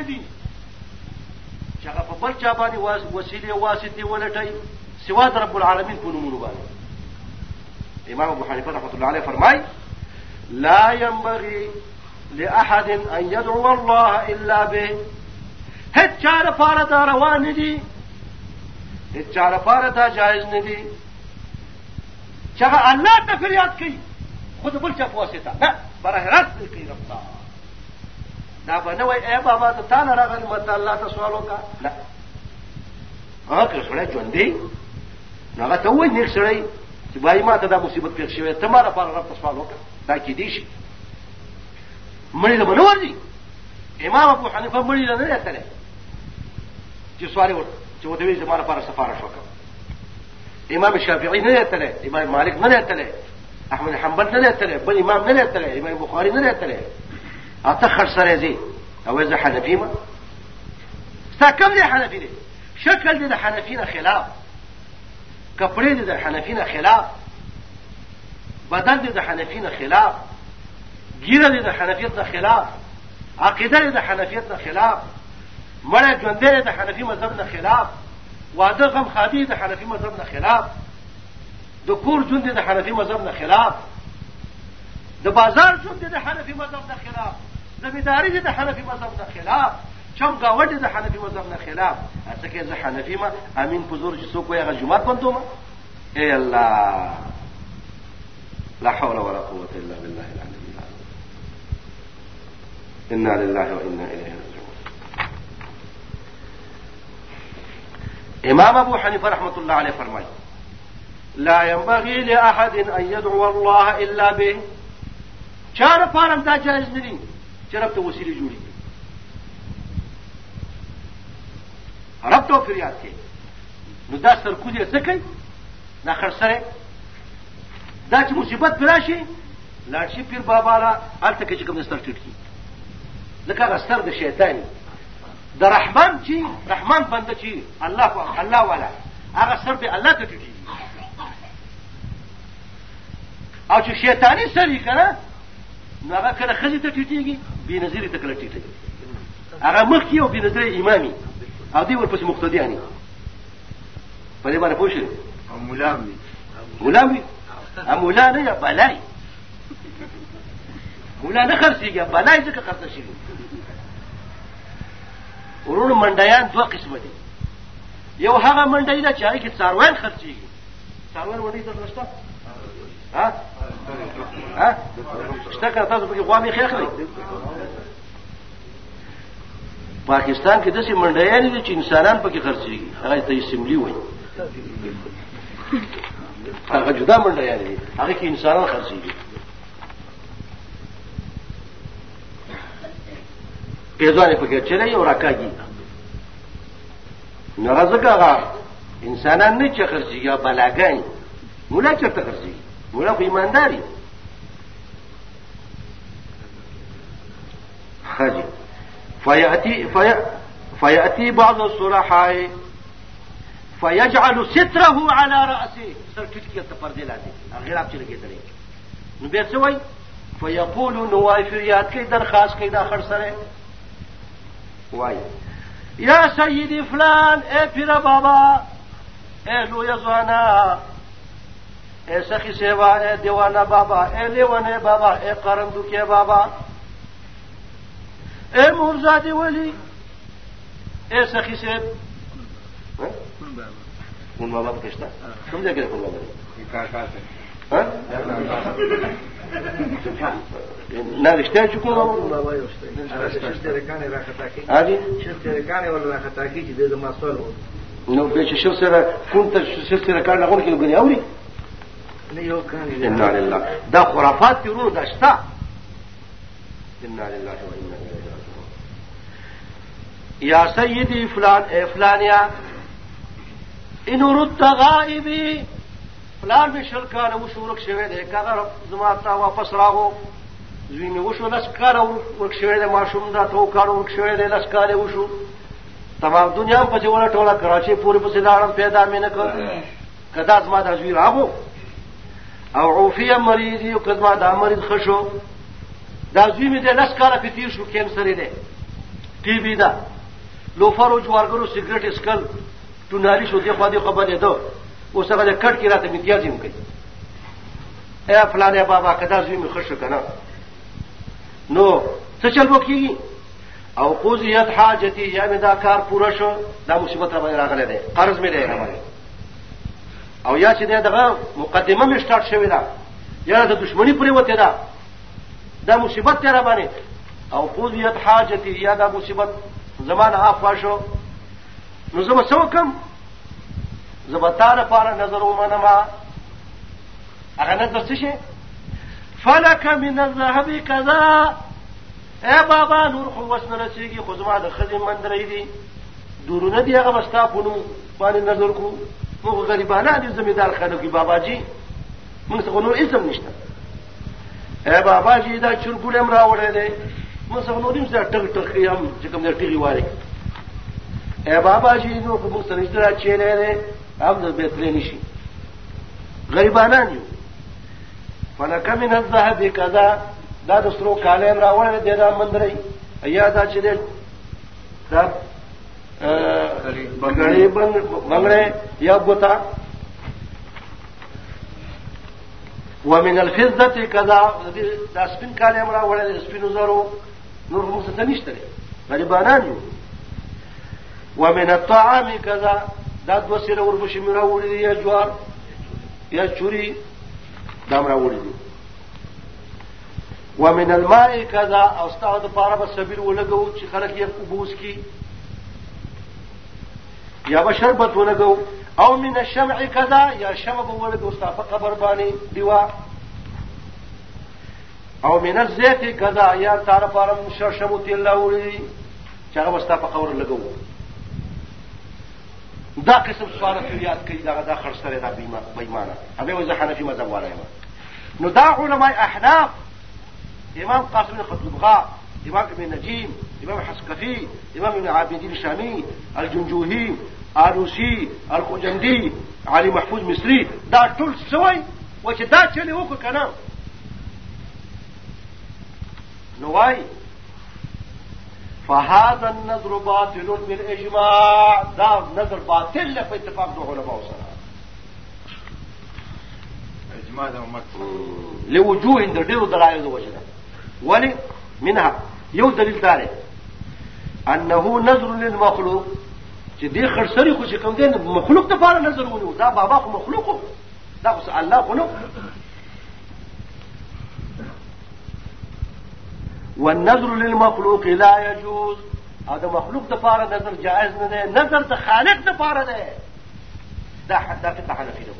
چې هغه په بل چا باندې وسیلې واسطې ولټوي سوا د رب العالمین په نومونو باندې. امام ابو حنیفه رحمۃ اللہ علیہ فرمائی لا ينبغي لأحد أن يدعو الله إلا به. هیچ چار پارا تا روا ندی هیچ چار پارا تا جائز ندی چاہا اللہ تفریات کی خود بل چپوا سے تھا براہ راست کی رفتار دا به نه وای اے بابا ته تا نه راغلی مته الله ته سوال وکړه نه هغه که سړی ژوندې نو هغه ته وایي نیک سړی چې بای ما ته دا مصیبت پېښ شوی ته ما لپاره رب ته سوال وکړه. دا کېدی شي. مړی له به نه ورځي امام ابو حنیفه مړی له نه دی چې سوال ورته چې ودې وي زما لپاره سفارش وکړه امام شافعي نه دی امام مالک نه دی احمد حنبل نه دی بل امام نه دی امام بخاري نه دی اته خر سره دي أو زه حنفي ما؟ ستا کوم دي حنفي دي؟ شکل دي د حنفینه خلاف. کپڑے دي د حنفینه خلاف. بدن دي د حنفینه خلاف. ګیره دي د حنفیت نه خلاف. عقیده دي د حنفیت نه خلاف مړه ژوندې د حنفي مذهب نه خلاف. واده غم خادي د حنفي مذهب نه خلاف. د کور ژوند د حنفي مذهب نه خلاف. د بازار ژوند د حنفي مذهب نه خلاف. زمیداری دي د حنفي مذهب نه خلاف. چم گاوډ د حنفي مذهب نه خلاف. اته زه حنفي ما امين په زور چې څوک وي هغه جمعه بندوم اے الله. لا حول ولا قوة إلا بالله العلي العظيم. إنا لله وإنا إليه راجعون. إمام أبو حنيفة رحمة الله عليه فرمائے لا ينبغي لأحد أن يدعو الله إلا به. چا د پاره دا جائز ندی چرب تو وسیله جوړی رب ته فریاد کې نو دا سرکو دې څه کوي دا خرسره دا چې مصیبت پر راشي لاړ شي پیر بابا را الته کې چې کوم ستر ټیټ کی لکه هغه ستر د شیطان د رحمان چې رحمان بنده چې الله الله والا. هغه سر به الله ته ټیټي او چې شیطانی سری کنه نو هغه کله ښځې ته ټیټېږي بې نظرې ته کله ټیټېږي. هغه مخکې او بې نظرې امامي او دوی ورپسې مقتدیان یي په دې باندې پوه شوې؟ غلام وي. غلام وي؟ مولا نه یا بلای؟ مولا نه خرڅېږي بلای ځکه خرڅه شوي. ورور منډیان دوه قسمه دي. یو هغه منډی ده چې هغې کې څارویان خرڅېږي. څارویان منډی ته نشته؟ ها ها؟ شته که تاسو په غوا می خېخ پاکستان کې داسې منډیان دي چې انسانان پکې خرڅيږي هغه ته اسمبلی وایي. هغه جدا منډیان دي. هغه کې انسانان خرڅيږي پیزوانه پکې چلے او راکاږي نو راځه هغه انسانان نه چې خرڅيږي بلاګان. مولا چرته خرڅيږي بوڑھا کو ایمانداری ہاں جی فیاتی فیاتی بعض الصلحاء فيجعل ستره على راسه سر ٹھٹکی تو پردے لا دے غیر آپ چلے گئے درے نو بے سے وہی فیقول نوافیات کی درخواست کی داخل سر ہے وائی یا سید فلان اے پھر بابا اے لو یزوانا اے سخی سیوا اے دیوانا بابا اے لیوانے بابا اے کرم دکھے بابا۔ اے مرزا دیولی اے سخی سیب۔ کون بابا کشتا سمجھا کہ کون بابا۔ نه رښتیا چې کوم بابا؟ یو شترکانې راخطا کیږي شترکانې ول راخطا کیږي د ما سوال نو به چې شو سره کوم ته شو سره کار نه غوړي کې غوړي اوري دا خرافات کی دشتا یا سیدی فلان اے فلانیا ان رد غائبی. فلان بھی شلکان وشورک شوی دے کاغر زماتا واپس راغو. زوین وشو لسکار ورک شوی دے معشوم دا تو کار ورک شوی دے لسکار وشو. تمام دنیا پسی ولا ٹولا کراچی پوری پسی لارم پیدا میں نہ کر کدا زما دا زوی راغو او اوفیہ مریض یو قدما دا مریض خشو دا زوی می دے لس کالا پی تیر شو کینسر دے ٹی بی دا. لوفر و جوارگرو سگریٹ اسکل ٹناری شو دے خواہ دے خبر دو وہ سب کٹ کی رات میں دیا جی گئی اے فلانے بابا کدا زوی میں خش کنا نو تو چل وہ کی او قوزیت حاجتی یا میں دا کار پورا شو، دا مصیبت رہا راغلے دے قرض میں دے او یا چې دغه مقدمه می سٹارټ شوې ده یا د دشمنی پرې وته ده دا مصیبت تیرا باندې أو قضيت حاجتي یا دا مصیبت زمانه افوا شو. نو به څه وکم؟ تا لپاره نظر ومنم هغه نظر څه شي؟ فلك من الذهب كذا. اے بابا نور خو وسنه رسیږي خو زما د خزي مندرې دي. دورونه دی هغه مستا پونو باندې نظر کو موږ غریبانه دي زمیدار خلک کی بابا جی موږ څنګه نور اسم نشته. اے بابا جی دا چرګولم راوړې دي موږ څنګه نور دې ټک ټک یم چې کوم دې ټیږي واره اے بابا جی نو کوم سره اشترا چیلې ده هم د بیتلې نشي غریبانان یو. فلک من الذهب کذا دا د سترو کالم راوړل دي دا مندرې ایا دا چې دې دا بغړې بغړې یا ګوتا ومن الفضه كذا دا سپین کالم راوړل سپینو زرو. نور موږ څه نشته غریبانان یو ومن الطعام كذا دا دو سره وربشي میرا وړي یا جوار یا چوري دا مرا وړي دي. ومن الماء كذا او استعد پاره به سبیل ولګو چې خلک یې قبوس کی یا به شربت ولګو. او من الشمع كذا یا شمع به ولګو استا په قبر باندې دیوا او من الزيت كذا یا تار پاره شرشمو تیل وړي چې هغه استا په قبر لګو. دا قسم سوال یاد کوي دا دا خرڅ سره دا بېمانه. هغه وځه حنفي مذهب والایم نو دا علماء احناف امام قاسم بن إمام ابن نجيم إمام حصكفي إمام ابن عابدين الشامي الجنجوهي آلوسي الخجندي علي محفوظ مصري دا ټول سوي و چې دا چلی وکړه کنه نو وای فهذا النذر باطل بالإجماع دا نذر باطل له اتفاق د علماء سره. إجماع د امت لوجوه د ډیرو دلایل د وجه ولي منها یو دلیل دار انه نذر للمخلوق. چې دې خرسري خو چې کوم دین مخلوق ته پاره نظر ونیو. دا بابا خو مخلوق دا خو الله خو نو والنذر للمخلوق لا يجوز. هذا مخلوق د پاره نظر جائز نه ده نظر د خالق د پاره ده دا حدا کې حنفي ده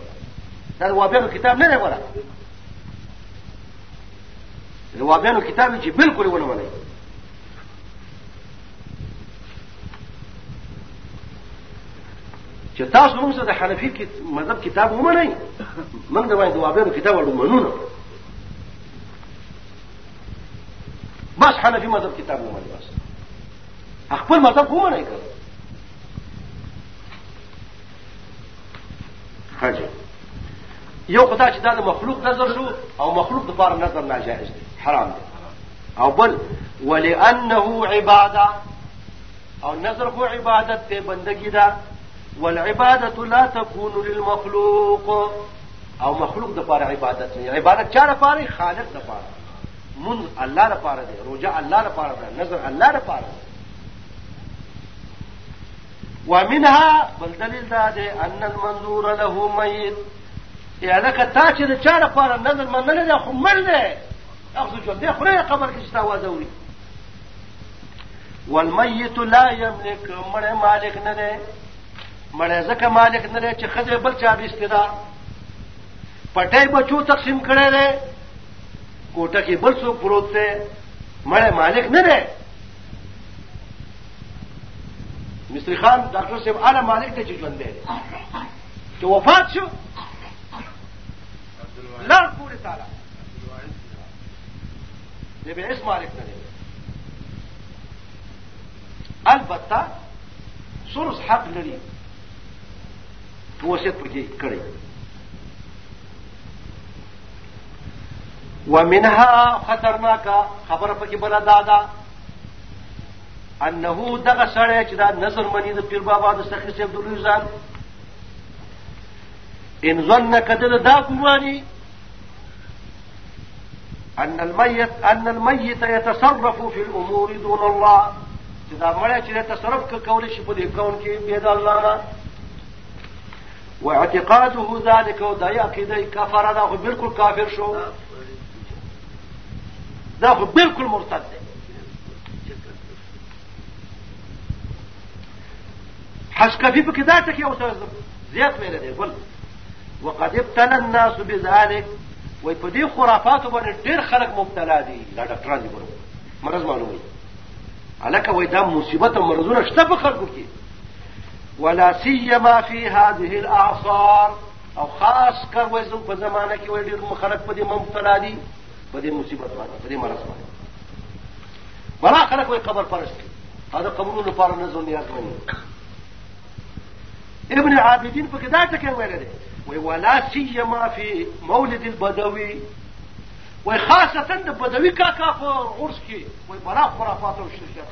دا وابه کتاب نه ده ولا؟ روابیانو کتاب چې بالکل ونه مني چې تاسو موږ د حنفي مذهب کتاب ومنئ. موږ د وایي د وابیانو کتاب ورو منو بس حنفي مذهب کتاب ومنئ بس. خپل مذهب ومنئ کړه حاجة یو خدای چې دا د مخلوق نظر شو أو مخلوق د پاره نظر ناجائز دی حرام دی. أو بل ولأنه عبادة. أو نظر خو عبادت ته بندگی ده. والعباده لا تكون للمخلوق. او مخلوق د پاره عبادت نه. عبادت چا لپاره؟ خالق د پاره من الله لپاره دی. روزه الله لپاره ده نظر الله لپاره ده ومنها، بل دلیل دا دی، ان المنظور له ميت. یا لکه تا چې د چا لپاره نظر منل دی، خو مړ دی. اخذ ژوند دی خدای قبر کې چې تا واده وي والمیت لا یملک. مړ مالک نه دی. مړ ځکه مالک نه دی چې خزه بل چا بیستدا پټای بچو تقسیم کړي دی، کوټه کې بل څوک پروت دی مړ مالک نه دی. مصری خان، ډاکټر صاحب، اعلی مالک ته چې ژوند دی. چې وفات شو، لار پوری تعالی دې به اس مالک نه دی. البته سورس حق لري. وصیت پکې کړی ومنها خطرناک خبر پکې بل دادا. أنه دغه سړی چې دا نظر منی د پیر بابا د سخی سیب دلوزان إن ظن کده دا ګماني أن الميت أن الميت يتصرف في الأمور دون الله. چې دا مړی چې تصرف کول شي په دې کون کې بيد الله. نه واعتقاده ذلك ودا عقیده کفر دا خو بالکل کافر شو. دا خو بالکل مرتد دی. په کې دا ټکی أو زیات ویل دی وقد ابتلى الناس بذلك. وای په دې خرافاتو باندې ډېر خلک مبتلا دي. دا ډاکټران دي مرز معلومي الکه وای دا مصیبت أو مرزونه شته په خلکو کې. ولا سيما في هذه الاعصار أو خاص کر وای زم په زمانہ کې وای دې مبتلا دي په دې مصیبت دې مرز باندې بلا خلک وای قبر پرست هذا قبرونو لپاره نظر نیاز مني. ابن عابدين په کې دا ټکی ویل ولا سیما فی مولد البدوی وی خاصتا د بدوی کاکا په عرس بلا خرافات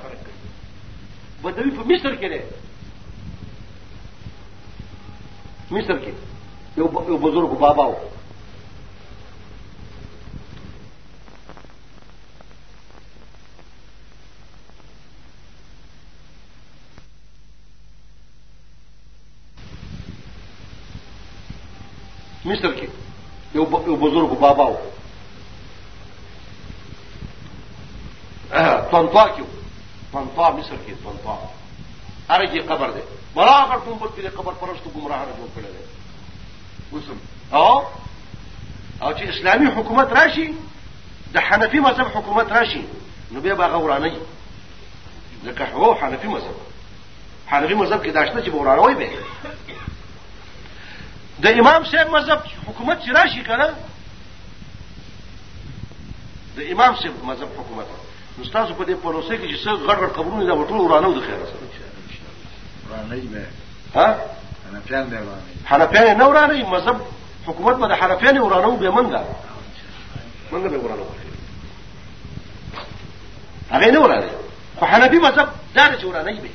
خلق کوي بدوی په مصر کې مصر کے یہ بزرگ بابا ہو۔ مصر کے یہ بزرگ بابا ہو۔ تنفا کیوں؟ تنفا مصر کے تنفا طنطا هر کې قبر دی برابر ګمبد کې قبر پرستو ګمراه نه جوړ کړی دی وسم او او چې جی، اسلامي حکومت راشي د حنفي مذهب حکومت راشي نو بیا به غورانه ځکه جی۔ هو حنفي مذهب حنفي مذهب کې داشته چې جی ورانه وي به د امام صاحب مذهب حکومت چې راشي کنه د امام صاحب مذهب حکومت۔ نو تاسو په دې پروسه کې چې څو غړ غړ قبرونه دا وټول ورانه و د خیر۔ سره ها؟ حنفیان به ورانه حنفیان نه ورانه مذهب حکومت به د حنفیان ورانه به منګه منګه به ورانه هغه نه ورانه. خو حنفي مذهب دا چې ورانه به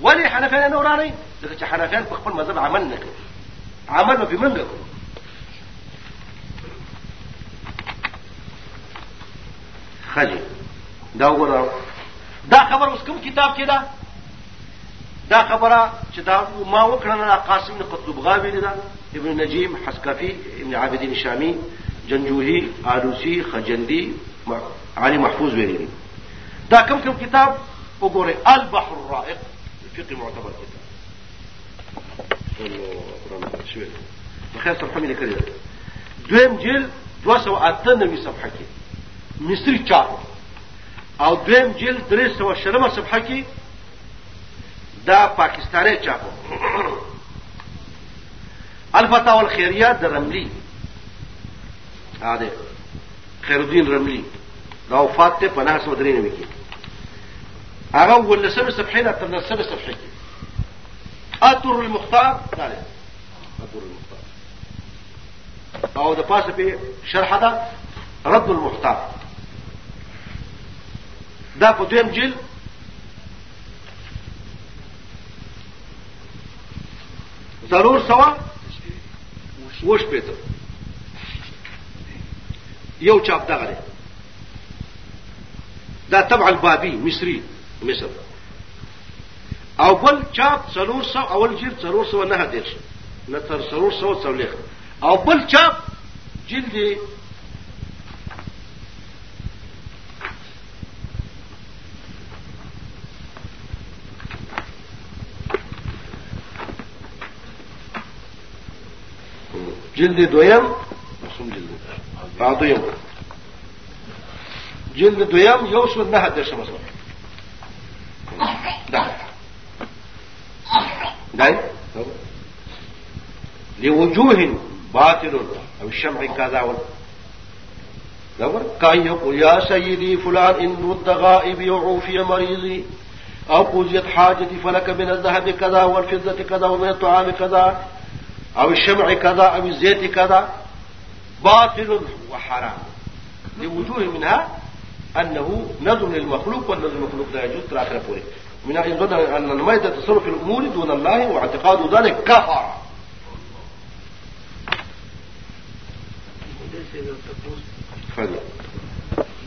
ولی حنفیان نه ورانه ځکه چې حنفیان په خپل مذهب عمل نه کوي. عمل به منګه کوي خجي دا وګوره. دا خبر اوس کوم کتاب کې ده؟ دا خبره چې دا ما وکړه قاسم بن قطب غاوی دا. ابن نجیم حسکفی ابن عابدین شامی جنجوهی آلوسی خجندی علي محفوظ ویلي دا کوم کوم کتاب وګوره البحر الرائق فقه معتبر کتاب. بخیر صفحه مې لیکلې ده. دویم جیل 298 صفحه کې. مصری چاپ أو دویم جیل 300 صفحه کې دا پاکستانی چاپو. الفتاوى الخيرية د رملي هذا خير الدين رملي. دا وفات ته په 993 کې. هغه ولسمه صفحه نه تر نسبه صفحه اطر المختار قال اطر المختار. أو د پاسه په شرح ده رد المختار. دا په دویم جلد ضرور سوا وش پیته یو چاپ دغه دی دا تبع البابي مصري مصر او بل چاپ څلور سو اول جلد څلور سو نه دیرش نه تر څلور سو څولېخ او بل چاپ جلد جلد دویم مسوم جلد. بعضیم جلد دویم یو سو نه درشه مسوم ده ده لوجوه باطل أو الشمع كذا. دور كان يقول يا سيدي فلان إن رد غائبي وعوفي مريضي. أو قضيت حاجتي فلك من الذهب كذا والفضة كذا ومن الطعام كذا. أو الشمع كذا أو الزيت كذا باطل وحرام. لوجوه منها أنه نظر للمخلوق والنظر المخلوق لا يجوز ترى اخر فوري. من يظن أن الميت تصرف الأمور دون الله واعتقاد ذلك كفر. خلي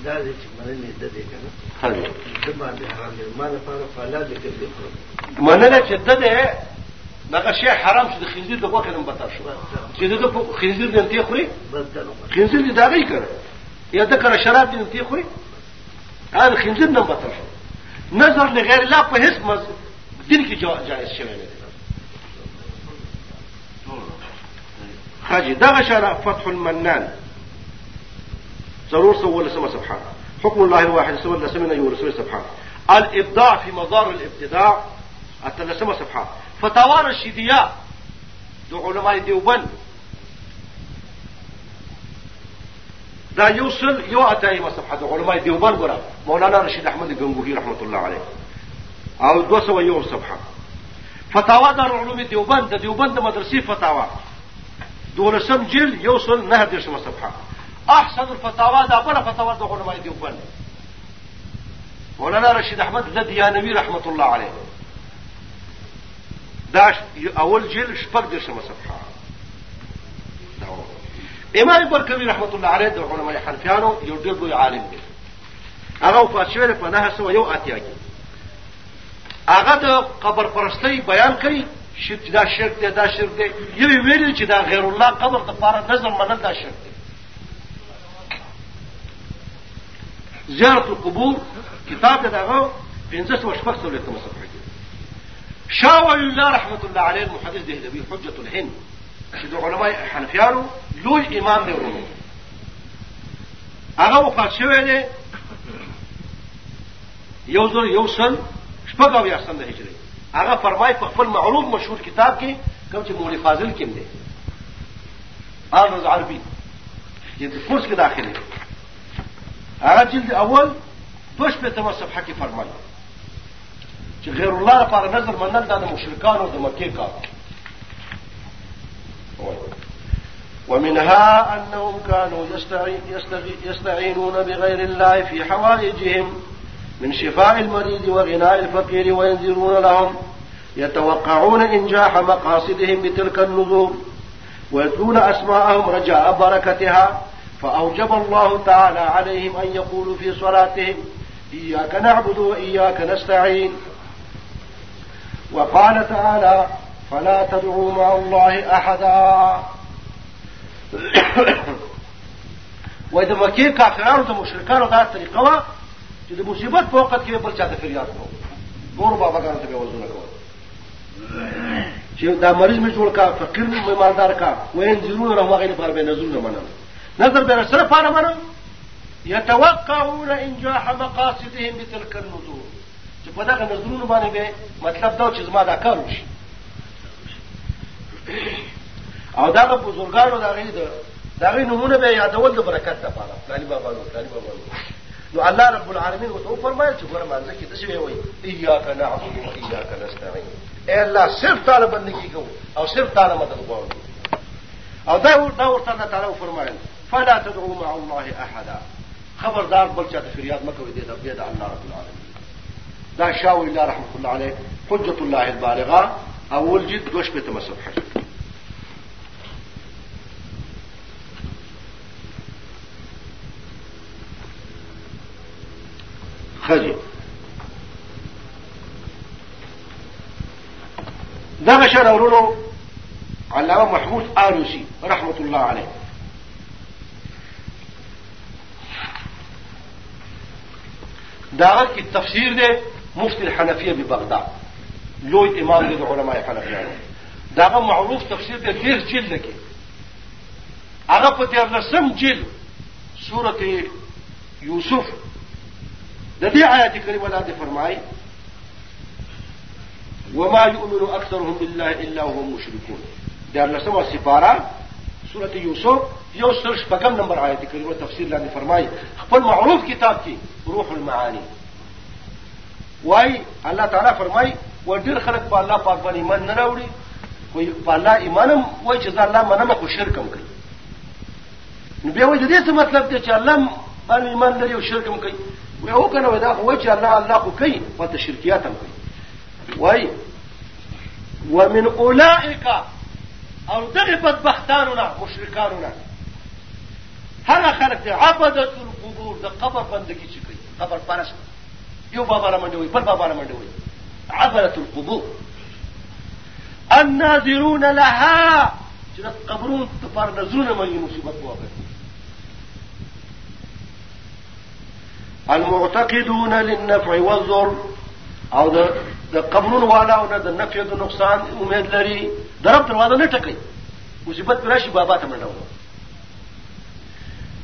دا دې چې مننه ده دې کنه خلي د باندې حرام دي ما لپاره فلا دې کې مننه چې ده دغه شی حرام شو د خنزیر د غوښه نن بتر شو چې د خنزیر د انتي خوري خنزیر دې داغي کړ یا د کړه شراب دې انتي خوري هغه خنزیر نن بتر شو نظر لغیر الله هیڅ مز دین کې جائز نه دی حاجی دغه شرع فتح المنان. ضرور سوى لسما سبحانه. حكم الله الواحد سوى لسمنا يورسوي سبحانه. الإبداع في مضار الإبتداع التلسمة سبحانه. فتاوا رشیدیه د علماء دیوبند دا یو سل یو اتایمه صفحه د علماء دیوبند مولانا رشید أحمد گنگوهی رحمت الله علیه أو دو سو یو صفحه فتاوا د علوم دیوبند د دیوبند مدرسې فتاوا دولسم جل یو سل نه دیرشمه صفحه أحسن الفتاوا دا بل فتاوا د علماء دیوبند مولانا رشید أحمد د دیانوی رحمت الله علیه دا اول جیل شپږ درشمه صفحه امام برکوي رحمت الله علیه د علماء حنفیانو یو ډېر لوی عالم دی. هغه وفات شوی په نه سو یو اتیا کې هغه د قبر پرستی بیان کړي شرک دا شرک دی دا شرک دی. یو ویل چې دا غیر الله قبر د پاره نظر منل دا شرک دی. زیارت القبور کتاب دغه پنځه سو شپږ سو لته مصفحه شاہ ولی اللہ رحمۃ اللہ علیہ محدث دہلوی حجت الہند شد علماء حنفیانو لوج امام دے انہوں هغه وفات شوی دی یو زر یو سن شپږ او یاسن د هجری معروف مشهور کتاب کې کوم چې مولوی فاضل کېم دی. آغاز عربی یعنی یہ کورس کے داخل ہے جلد اول دوش پہ تمام صفحہ کی فرمائی چې غیر الله لپاره نظر منل دا د مشرکانو د مکه کار. ومنها أنهم كانوا يستعينون بغير الله في حوائجهم من شفاء المريض وغناء الفقير وينذرون لهم يتوقعون إنجاح مقاصدهم بتلك النذور ويتلون أسماءهم رجاء بركتها فأوجب الله تعالى عليهم أن يقولوا في صلاتهم إياك نعبد وإياك نستعين. وقال تعالى فلا تدعوا مع الله أحدا. [coughs] وإذا د مکه کافرانو د مشرکانو دا طریقه وا چې د مصیبت په وخت کې بل چا ته فریاد کوو نور باباګانو ته دا مریض می جوړ کا فقیر می مالدار کا وین زرون له هغه لپاره به نزول نظر به سره پاره منل يتوقعون انجاح مقاصدهم بتلك النذور چې په دغه نظرونو باندې به مطلب دا چې زما دا کار وشي. او دا په بزرګانو دا غي دا غي نمونه به یادول د برکت لپاره. طالب بابا نو طالب بابا نو الله رب العالمین وته فرمایل چې ګوره مانځه کې څه وي ایاک نعبد و ایاک نستعين اے الله صرف تعالی بندگی کوو او صرف تعالی مدد غواړو. او دا دا ورته الله تعالی فرمایل فلا تدعوا مع الله احدا. خبردار بل چا فریاد مکوئ دې د الله رب العالمین دا شاوي الله رحمة الله عليه حجة الله البالغة اول جد دوش په صفحه خزي دغه شر ورونو علامة محمود آلوسي رحمة الله عليه. داغت کی تفسیر دے مفتی الحنفیه ببغداد. لوی امام دي د علماء حنفیانو داغه معروف تفسیر دی ډیر جلد کې هغه په دې لسم جلد سورته یوسف. د دې آیات کریمه لاندې فرمایي وما يؤمن اكثرهم بالله الا وهم مشركون دا لسمه سپاره سورته یوسف یو سل شپږم نمبر آیت کریمه تفسیر لاندې فرمایي خپل معروف کتاب کې روح المعانی. وائی اللہ تعالیٰ فرمائی وہ ڈر خلق پا اللہ پاک بان ایمان نہ راوڑی کوئی پا اللہ ایمانم وہی چیز اللہ منم کو شر کم کری بے وہ جدید سے مطلب دے چاہ اللہ بان ایمان دری شر کم کری وہ ہو کر ودا ہوئے چاہ اللہ اللہ کو کئی وہ تو شرکیات ہم کئی وائی وہ من اولا کا اور دغ بد بختان ہونا مشرکان ہونا ہر خلق دے القبور دا قبر بندگی چکی قبر پرست. یو بابا رمنڈ ہوئی؟ پر بابا رمنڈ ہوئی۔ عبرت القبور۔ الناظرون لها جنت قبروں تو پر نظرون منگی مصیبت ہوا کرتی المعتقدون للنفع والضر۔ او دا, قبرون والا او دا نفع دا نقصان امید لري درب دروازه نه ټکي مصیبت راشي بابا ته منډه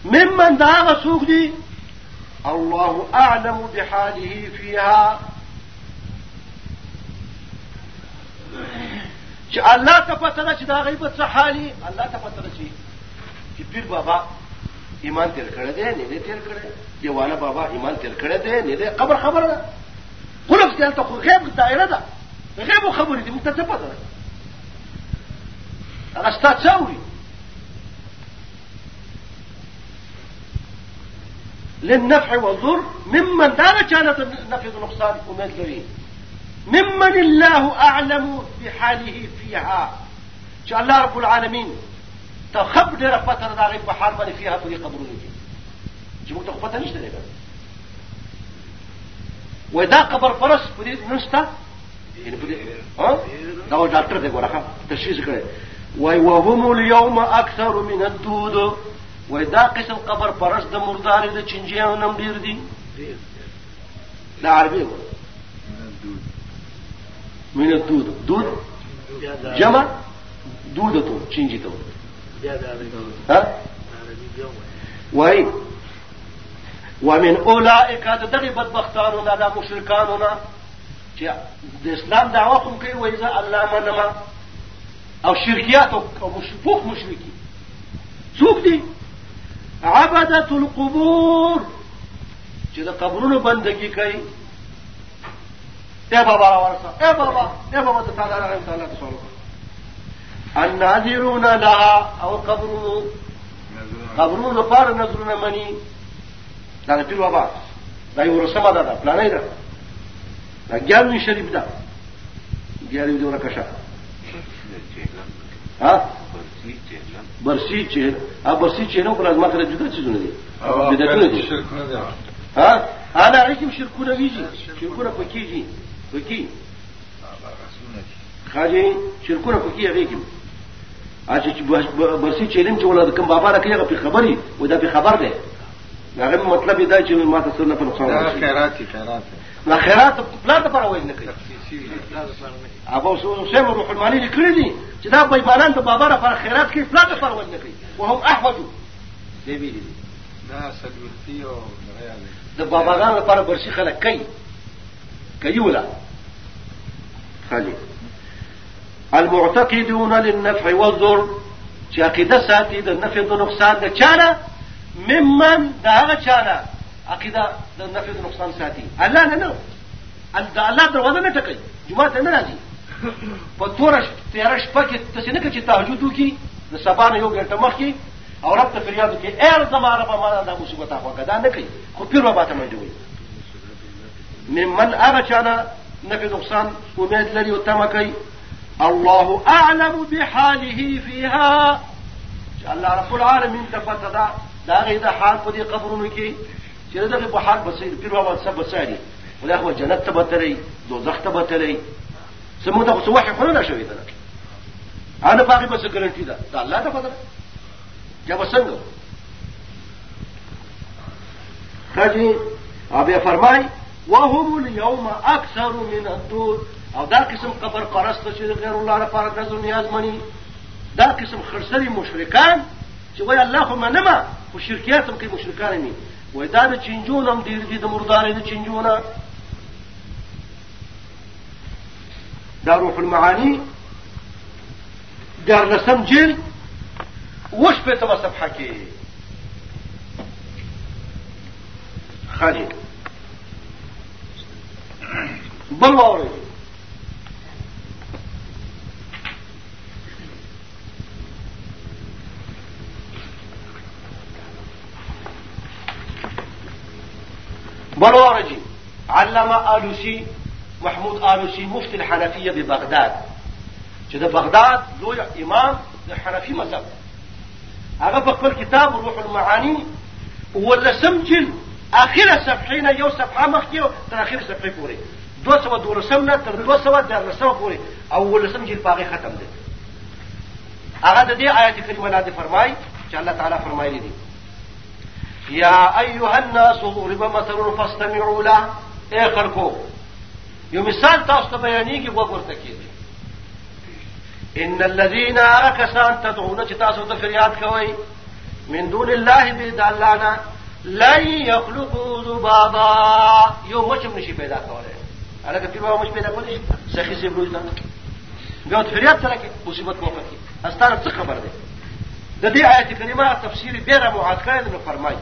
ممن دا غسوق دي الله أعلم بحاله فيها. چې الله ته پته ده چې دا غیبت څه حالي الله ته پته ده چې پیر بابا ایمان تیر کړی دی نه دی تیر کړی دیوانه بابا ایمان تیر کړی دی نه دی قبر خبره ده. خلف دې ته خو غیب دایره ده. غیب خبرې دي موږ ته څه پته ده. هغه ستاسو څاوري للنفع والضر ممن دار كانت النفع والنقصان ومن ممن الله أعلم بحاله فيها. شاء الله رب العالمين تخب دا غي په حال باندې فيها په قبرونه کې چې موږ ته پته دی ودا قبر فرس په دې نشته یعنی په دې دا ډاکټر دی ګورخه تشخیص کړي وای وهم اليوم اکثر من الدود. دا قسم قبر پرس د مردار د چنجیانو نم ډیر دي دا عربي و من الدود دود؟ جمع؟ دودته چنجته ها؟ وای. ومن اولئک دغه بدبختانو دا مشرکانو نه چې د اسلام دعوه کوم الله منما أو شرکیات أو مشفوق مشرکی دي عبدت القبور. چې د قبرونو بندگی کوي اے بابا ورسا اے بابا اے بابا ته تعالی رحم تعالی سوال الناظرون لها أو قبرونو قبرونو لپاره نظرونه مني دا د پیر بابا دا یو رسمه ده پلانې ده. دا ګیاروي شریف ده. ګیاروي دونه کشه. ها؟ برسی چې ا برسی چې نو پر ازما سره جدا چیزونه دي بدعتونه دي ها انا علیکم شرکونه ویږي شرکونه پکېږي پکې خاجي شرکونه هغه کې اځ چې برسی چې علم چې ولادت کوم بابا راکې هغه په خبري و دا په خبر ده هغه مطلب دا چې ما ته سره په نقصان خیرات خیرات لا خیرات پلا ته پر وایي نه کوي ابو سوسم روح المانی لیکلي دي چې دا بېمانان د بابا لپاره خیرات کوي پلا ته پر وایي نه کوي وهم احوج دی دي دا سلوتي أو د باباګانو لپاره برشي خلک کوي کوي ولا خالي المعتقدون للنفع والضر چې عقیده ساتي د نفع د نقصان د چانه ممن دا هغه چانه عقیده د نفع د نقصان ساتي الله نه نه. اللہ دروازہ نہ ٹکئی، جمعہ سے نہ راضی۔ پر تو رش تیرا شپا کی تسی کی، نہ سبا نہ یو گھنٹہ کی، اور اب تو فریادو کی، اے زمارہ پا مانا دا مصیبت آخوا، گدا نہ کئی خود پھر وہ بات منڈی ہوئی۔ من آگا چانا نہ کہ نقصان، امید لری ہوتا مکئی اللہ اعلم بحاله فيها اللہ رب العالمین تفتدا دا غیر دا حال پدی قبروں کی چرے دا بحال بسیر، پھر وہ سب بساری ولا هو جنت ته بتري دوزخ ته بتري سمو ته څه وحي خلونه شوی ده انا باقي بس ګرانټي ده دا الله ته پته یا وسنګ خاجي ابي فرمای وهم اليوم اكثر من الدود او دا قسم قبر پرست چې غیر الله لپاره نظر نیاز مني. دا قسم خرسري مشرکان چې وای الله خو منما خو شرکیات هم کوي مشرکان نه وای دا د چنجون هم ډیر دي د مردار د چنجونه دا روح المعاني دار لسم جلد وش په تبه صفحه کې خالي. بل واوري بل واوري علم آلوسي محمود آلوسي مفتي الحنفية ببغداد چې د بغداد لوی امام د حنفي مذهب. هغه په خپل کتاب روح المعانی ولسم جلد اخره صفحه نه یو صفحه مخکې تر اخره صفحه پورې. 212 نه تر 214 پورې. أو ولسم جلد پاغه ختم دي هغه د دې آیت کریمه لاندې فرمای چې الله تعالی فرمایلی دي. یا ایها الناس ضرب مثل فاستمعوا له اے یو مثال تاسو ته بیانېږي وګورته کېږي إن الذين ركسان تدعون چې تاسو ته فریاد کوئ من دون الله بيد الله نه لن يخلقوا ذبابا. یو مچ نشي پیدا کولای هغه په پیغام مچ پیدا کولای سخی سی بروز نه بیا فریاد سره کې مصیبت موقع کې استاره څه خبر ده د دې آیت کریمه تفسیر بیره معاد کړی نو فرمایي.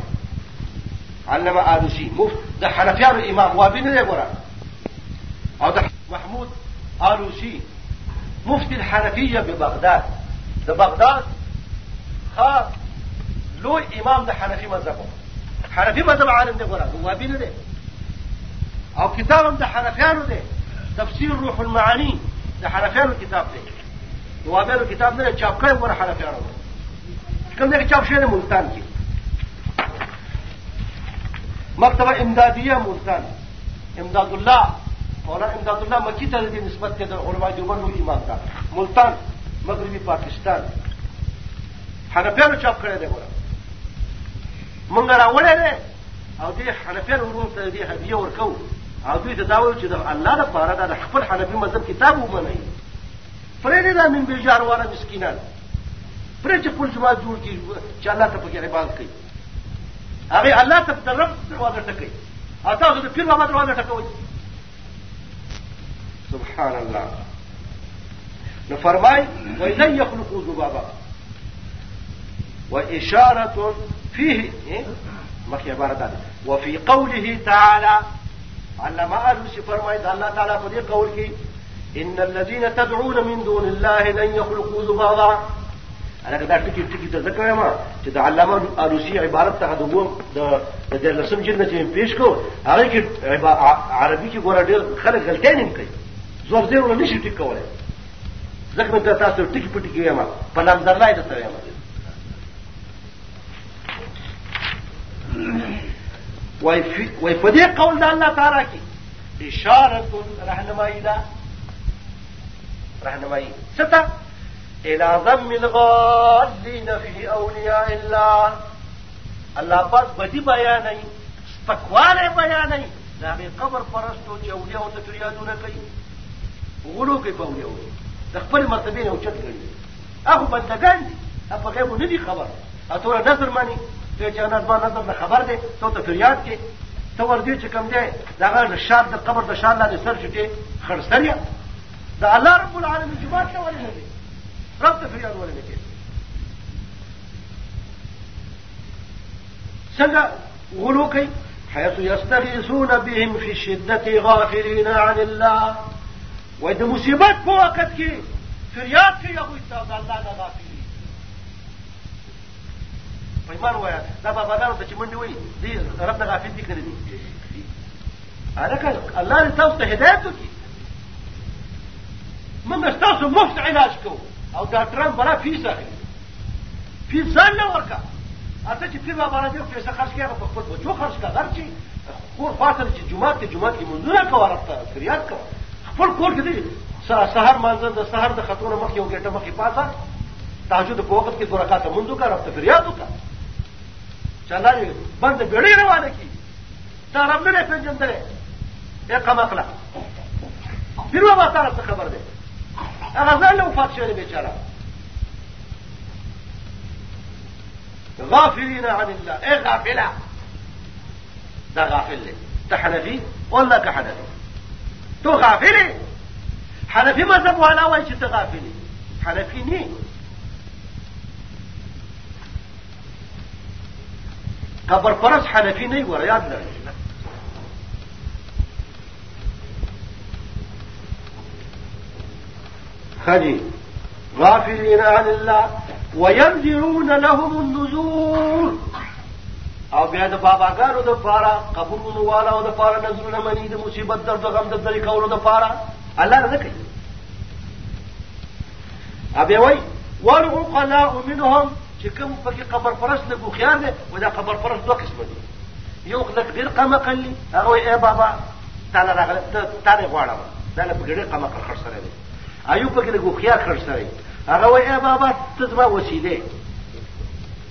علم آلوسی مفت د حنفیانو امام وابین دی ګوره أو د محمود آلوسی مفتي الحنفية ببغداد. ده بغداد خاص لو امام ده حنفي مذهبه حنفي مذهب عالم ده غرا وابي ده أو كتابهم ده حنفيانو ده تفسير روح المعاني ده حنفيانو كتاب ده وابيانو كتاب ده چاپ کړی ور حنفيانو کوم ده چاپ شوی ملتان کې. مکتبه امدادیه ملتان. امداد الله مولانا امداد الله مکی ته د نسبت ته د علماء دیوبند لوی امام تا ملتان مغربي پاکستان حنفیانو چاپ کړی دی ګوره مونږ راوړی دی او دې حنفیانو ورونو ته دې هدیه ورکو او دوی ته دا وایي چې د الله لپاره دا د خپل حنفي مذهب کتاب ومنئ پرې دا من بیجار والا مسکینان پرې چې خپل جماعت جوړ کړي چې الله ته پکې عبادت کوي هغه الله ته د رب دروازه ټکوي او تاسو د پیر بابا دروازه ټکوي سبحان اللہ۔ نہ فرمائے وہ نہ یخلق زبابا وہ اشارت فی مکھی عبارت آدمی وہ فی قول ہی تعالی علامہ عروسی فرمائے اللہ تعالیٰ پر یہ قول کی، ان الذين تدعون من دون الله لن يخلقوا ذبابا انا کدا ټکی ټکی ته ذکر ما چې د علامه عروسی عبارت ته د د لسم جلد پیش کو هغه کې عربي کې ګوره ډېر خلک غلطۍ نه کوي زور زیر ونه نشي ټیک کولای. زخم ته تاسو ټیک پټی کې یم په نام زرای ته یم وای وای په دې قول د الله تعالی کې اشاره رهنمایي ده. رہنمائی ستا الازم من غالین فی اولیاء اللہ اللہ پاک بدی بیان نہیں پکوان بیان نہیں نہ قبر پرستوں کی اولیاء تکریادوں نہ کہیں غلو کوي په اولیاء د خپل مرتبه نه اوچت کړي هغه بندگان دي په غیب نه دي خبر. اته نظر مانی ته چې انا ځما نظر نه خبر دی ته ته فریاد کې ته ورته چې کوم دی دغه شاد د قبر د شان لاندې سر شټي خرڅریا د الله رب العالمین جماعت ته ولې نه دی؟ رب ته فریاد ولې نه کوي څنګه غلو کوي؟ حيث يستغيثون بهم في الشدة غافلين عن الله وإذا مصيبات په وخت کې فریاد کوي هغه ته الله نه غافل پیمان وایا دا باباګانو ته چې منډي وایي دي رب نه غافل دي کړی دي؟ الکه الله دې تاسو ته هدایت وکړي. موږ تاسو مفت علاج کوو. او ډاکټران بلا فیس اخلي. فیس ځان نه ورکا اته چې پیر بابا راځي پیسې خرج کړي په خپل بچو خرج کړه. هر چی کور فاصله چې جمعه ته جمعه کې منځونه کوي رفته فریاد کوي خپل کور کې دی سحر مانځه د سحر د خطونه مخ یو ګټه مخې پاته تاجد په وخت کې دوه رکعاته منځو کا رفته فریاد وکړه چلا یې جی، بند بیړې روانه کی۔ تا رب نه پیژندلې یې کم اخلا پھر وہ بات آپ سے خبر دے۔ اگر ذہن وفات شعر بیچارہ۔ غافلین عن اللہ۔ اے غافلہ۔ غافل لے۔ تحنفی واللہ کا تو حنفي مذهب ولا وجه تغافلي حنفي ني قبر پرس حنفي نه ور یاد لري خلي غافلين عن الله وينذرون لهم النذور. او بیا د باباګانو د پاره قبرونو والا او د پاره نظرونه منی د مصیبت درد غم د ذری کولو د پاره. الله نه کوي. ابي وای ورغو قلاء منهم. چې کوم پکې قبر پرست لګو خيار دی و دا قبر پرست دوه قسم دي. یو خلک ډیر قمه کړي هغه اے بابا تعالی راغله تعالی غواړم دا له ډیر قمه کړ خرڅ سره دي ایوب پکې لګو خيار خرڅ سره هغه وای اے بابا ته زما وسیله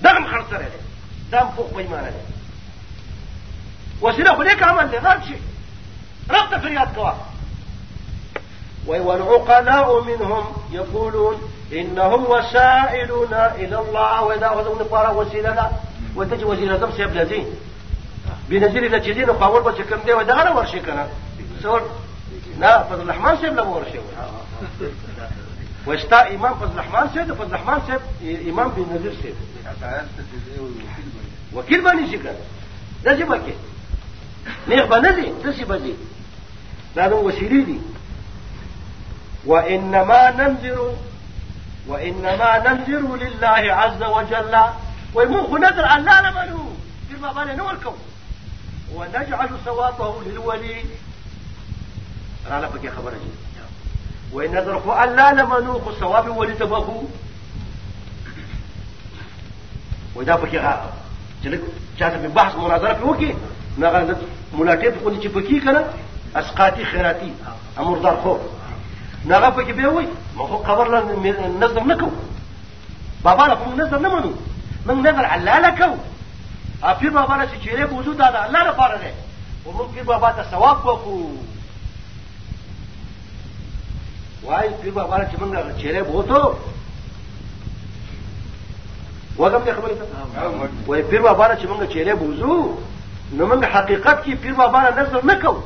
دغه خرڅ سره دي دا په خو ایمان دي وسیله خو دې عمل دی غلط شي رب ته فریاد کوه والعقلاء منهم يقولون إنهم وسائلنا إلى الله وإذا أخذوا نقارا وسيلة وتجي وسيلة دم سيب بنزيل إلى تجدين وقاول بشكم دي وإذا أنا ورشي كنا. سور. لا فضل الرحمن سيب لما ورشي. واستا إمام فضل الرحمن سيب فضل الرحمن سيب إمام بنزيل سيب وكيل بني شكرا. ده جيبا كي نيخ بنزي تسي بزي هذا وسيلي دي وإنما ننذر وإنما ننذر لله عز وجل. ويموخ نذر أن لا نمنه كما بان نولكم ونجعل ثوابه للولي. رانا بك خبر جي وإن نذرك أن لا نمنوخ ثواب ولي تبخو وإذا بك غا چاہتا پہ بحث مناظرہ پہ ہو کے نہ ملاٹے پہ کوئی چپکی کرا اسقاطی خیراتی امردار خو. ناغا پہ کہ بے ہوئی مخو خبر نظر نہ کہو بابا لکھوں نظر نہ منو. منگ نظر اللہ لکھو آپ پھر بابا نے چہرے کو وجود دادا اللہ نہ پارا رہے اور پھر بابا کا ثواب کو کو وائی پھر بابا نے چمنگا چہرے بہت وګم دې خبرې ته وای پیر بابا چې موږ چیرې بوزو؟ نو موږ حقیقت کې پیر بابا نظر نه کوو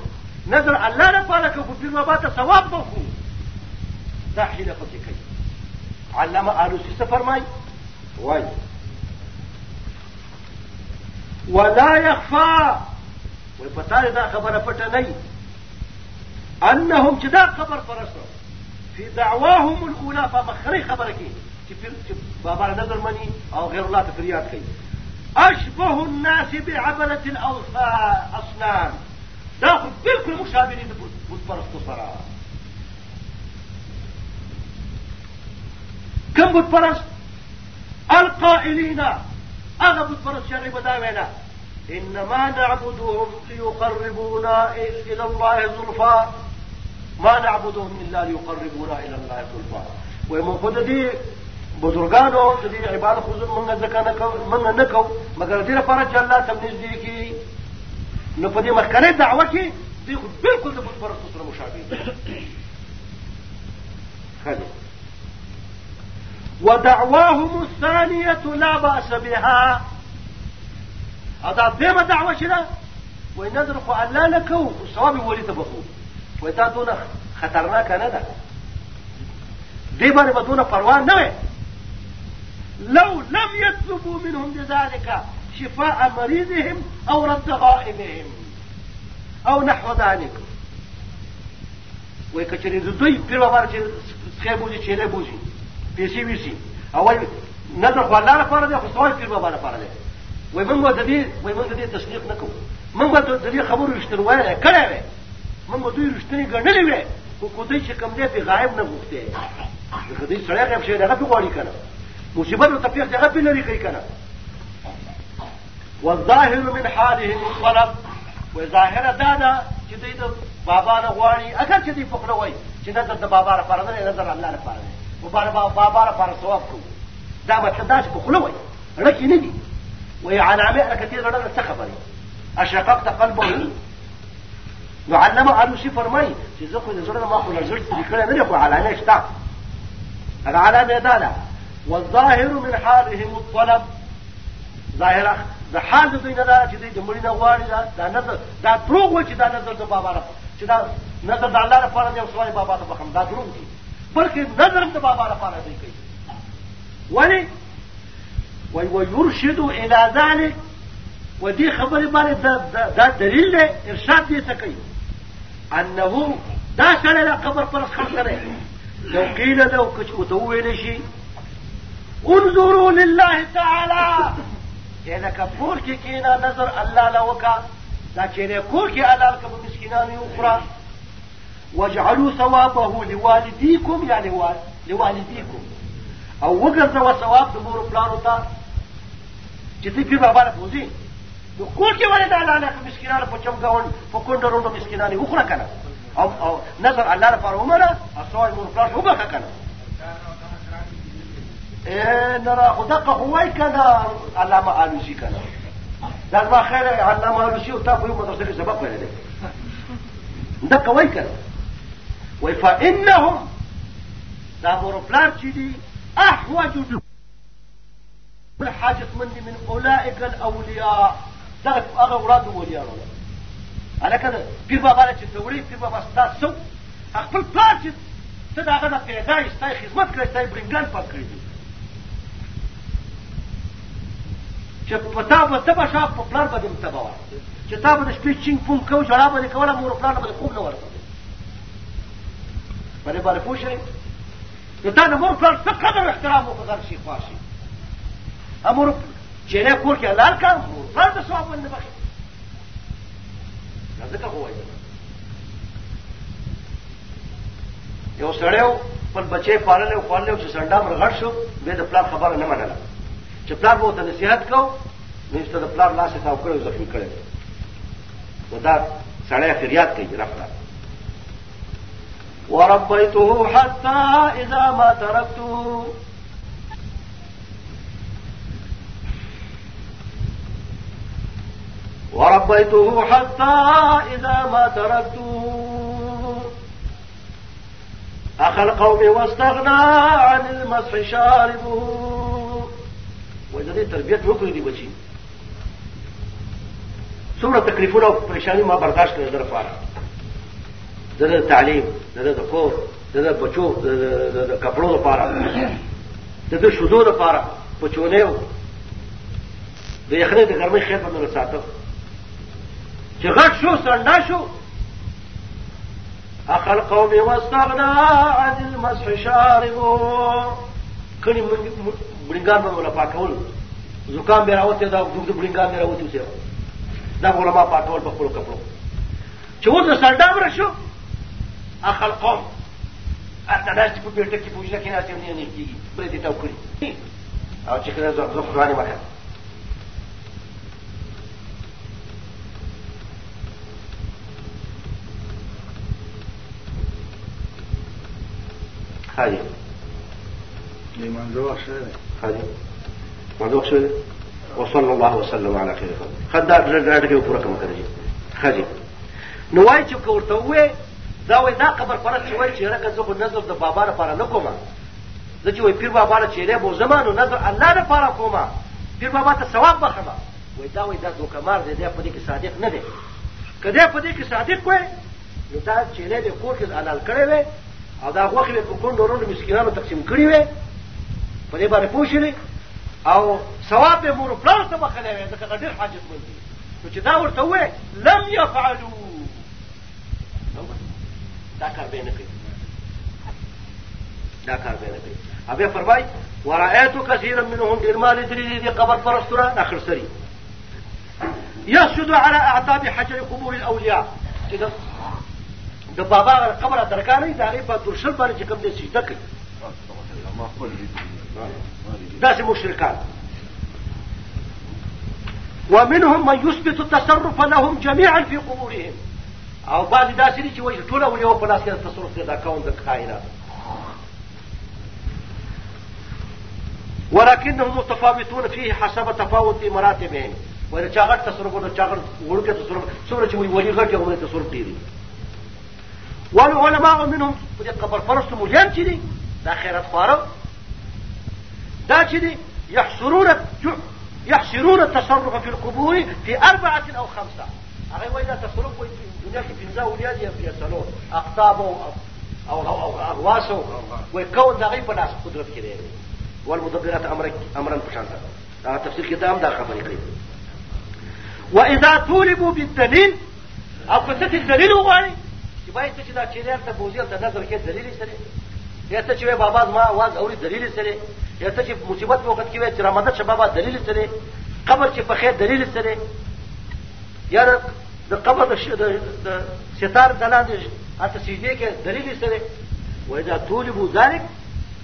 نظر الله لپاره کوو پیر بابا ته ثواب وکړو دا حیله پکې کوي. علامه آلوسی څه فرمایي وای. ولا يخفى. وپتا دا خبره پټه نه انهم چې دا خبر پرسته في دعواهم الأولى فمخري خبره کې. چې بابا نظر مني أو غير الله ته فریاد کوي أشبه الناس بعبلة الاصنام دا خو بالکل مشابه دي د پرستو كم بت پرست القائلين. هغه بت پرست وینا إنما نعبدهم ليقربونا إلى الله زلفى. ما نعبدهم إلا ليقربونا إلى الله زلفى. ومن دي بزرګانو د دې عبادت خو موږ ځکه نه کو موږ نه کو مګر دې لپاره چې الله تم نږدې کی نو په دې مخکنه دعوه کې دې خو بالکل د بت پرستو سره مشابه خلي ودعواهم الثانية لا بأس بها. هذا ديما دعوة شنا وينظر خو الله لكو الصواب ولي تبخو ويتاتون خطرناك ندا دي باندې بدون پروا نه لو لم يطلبوا منهم بذلك شفاء مريضهم أو رد غائبهم أو نحو ذلك. وای کچری د دوی پیر بابا چې څخه بوزي بوزي. پیسې ویسي او وای نظر خو الله لپاره دی خو سوال بابا لپاره دی وای موږ د دې وای موږ د دې تصدیق نکوو موږ د دې خبرو رښتینوالي کړې وې موږ دوی رښتینی ګڼلې وې خو کو دوی چې کوم دې غایب نه غوښته د دې سره غیب دغه په غوړی کړه مصیبت ته پیښ دغه په لري کوي والظاهر من حاله الطلب وظاهر دادا چې دوی د بابا نه غواړي اگر چې دوی فقره بابا لپاره نه نظر الله لپاره دی بابا لپاره ثواب کوو دا مطلب دا چې فقره وای لکه نه دي وهي علامه من الناس خبري اشققت قلبه يعلم علوسي فرمای چې زه زړه ما خو لزړ دي کړه نه خو علامه شته. هغه علامه والظاهر من حالهم الطلب. ظاهر د حال د دوی نه دا چې دوی د مړي نه غواړي دا نظر دا دروغ و چې دا نظر د بابا را چې دا نظر د الله لپاره دی أو سوال بابا ته بخم دا دروغ دي بلکې نظر د بابا لپاره دی کوي ولی وي ويرشد إلى ذلك. ودي خبر باندې دا دلیل دی إرشاد دې څه کوي أنه دا سره قبر پر خلق لو قيل له کچ أو ته ویل شي انظروا لله تعالى. اذا كفور کې کینا نظر الله لوکا دا چې کور کې مسکینان أخرى واجعلوا ثوابه لوالديكم يعني لوالديكم. أو وګرځوا ثواب د مور پلانو ته چې دې پیر بابا نه پوزي نو کور کې ولې دا لاله په مسکینانو په په مسکینانو وخوره کنه أو نظر الله لپاره ومنه اسوای مور پلان کنه اے نرا خدقه هوای کنه علامة آلوسی کنه دا ما آلوسی أو تا په مدرسة کې سبق ویل دي دا کوي کنه وای فإنهم دا مور پلان چې دي. احوج حاجة مني من أولئك الأولياء. دغت هغه وراد وليان أنا كده پیر بابا چې توړي پیر بابا ستا سو خپل پلان چې ته داغه د پیدا استای خدمت کړی استای برنګان چې په تا به ته به شا په پلار به دې ته به چې تا به د شپې چینګ پونګ کو ژړا به دې کوله مور پلار به دې خوب نه ورته په دې باندې پوه شئ نو تا د مور پلار څه قدر احترام وکړ شي خوا شي امور چې نه کور کې حلال کړ مور پلار ته ثواب نه بخښي دا ځکه هو یو سړیو پر بچې پاللې او پاللې چې سنډا مرغړ شو به د پلار خبره نه منله. چې پلان وو ته نصيحت کو چې د پلان لاس ته وکړو زخمی کړي نو دا سړی فریاد کوي رفتا وربيته حتى إذا ما تركته وربيته حتى إذا ما تركته أخى القوم واستغنى عن المسح شاربه وإذا دي تربية وکړي دي بچي. څومره تکلیفونه او پریشانی ما برداشت کړې در پاره د تعلیم د کور د بچو د کپړو لپاره. د شودو لپاره. بچونه د یخنۍ د ګرمۍ خیر مله ساتو چې غټ شو سنډا شو. اخل قوم واستغنى عن المسح شاربو. کړي بړنګان به ولا پاکول. زکام به راوته دا دغه بړنګان به راوته سي دا علماء پاکول په خپل کپړو. چې و د سنډا ورشو اخل قوم اته دا چې په بیرته کې پوښتنه کې نه نه نه کیږي بل دې تا وکړي او چې کله زه زه قرآن مکه حاجی لمنزوع شوی منزوع شوی وصلى الله وسلم على خير خلق خدا ډېر کې پوره کوم کوي حاجی نو وای چې کوړته وې دا وای دا قبر پرست وای چې راکه زه خو نظر د بابا لپاره نه کوم زه چې وای پیر بابا له چیرې بو زمانو نظر الله لپاره کوم پیر بابا ته ثواب بخما وای دا وای دا دوکمار دی دا په دې کې صادق نه دی کله په دې کې صادق وای نو دا چیرې د کور کې حلال کړی وای او دا غوښه په کوندو ورونو مسکینانو تقسیم کړی وای په دې باندې پوښتنه أو ثواب به مور پلان ته مخنه وي ځکه ډېر حاجت مند دي نو چې دا ورته وې لم يفعلوا. دا کار به نه کوي دا کار به نه کوي ابه فرمای ورایت كثيرا منهم بالمال دلیل دي قبر پرسترا آخر سری يسجد على أعتاب حجر قبور الأولياء. چې د بابا قبر درکانه دا غي په درشل باندې کوم دي سجده کوي داسې مشرکان ومنهم من يثبت التصرف لهم جميعا في قبورهم. أو بعض داسې دي چې وایي ټول اولیاء په لاس کې تصرف دی دا کون د کائنات ولكنهم متفاوتون فيه حسب تفاوت مراتبهم. وإذا چاغت تصرف ولا چاغت ورکه تصرف څومره چې وي ولي غټ یو تصرف ډیری والعلماء منهم قبر پرست مليان چې دا خیرت خواره دا يحصرون يحصرون التصرف في القبور في أربعة أو خمسة. وایي دا تصرف وایي دنیا کې پنځه اولیا دي یا څلور أو أو أو أو وایي کون دا غي په لاس قدرت والمدبرات أمر امرا پشانتا دا تفسیر کې دا هم دا خبرې وإذا طولبوا بالدليل أو کته الدليل وغواړي چې باید چې دا چیرې ته بوزي ته نظر دلیل یا ته چې بابا ما आवाज اوري دلیل سره یا ته چې مصیبت په وخت کې وای چې رمضان شبابا دلیل سره قبر چې په خیر دلیل سره یا د قبر د ستار دلان اته سجدي کې دلیل سره واذا طولبوا ذلك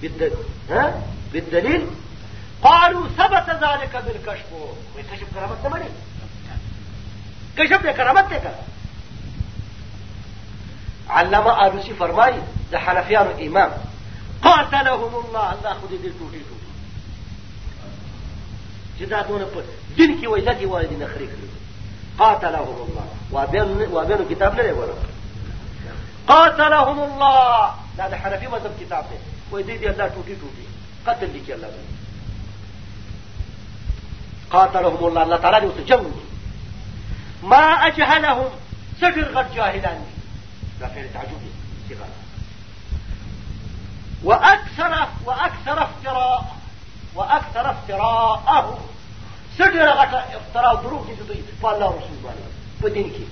بالدليل ها بالدليل قالوا ثبت ذلك بالكشف وكشف كرامت نه مانی کشف به کرامت ته کړه علامه آلوسی فرمایي د حنفیانو امام قاتلهم الله. الله خو دې ټوټي ټوټي چې دا دونه په دین کې وایي نه خري کړی قاتلهم الله. وابن وابن کتاب نه وره قاتلهم الله. دا د حنفي مذهب کتاب دی. وایي دې الله ټوټي ټوټي قتل دي الله دې. قاتلهم الله. الله تعالی دې وسجن ما اجهلهم. سجر غد جاهلان دا فعل تعجب دي وأكثر وأكثر افتراء وأكثر افتراءه. سجر غټ افتراء دروغ دي دوی په الله رسول باندې په دین کې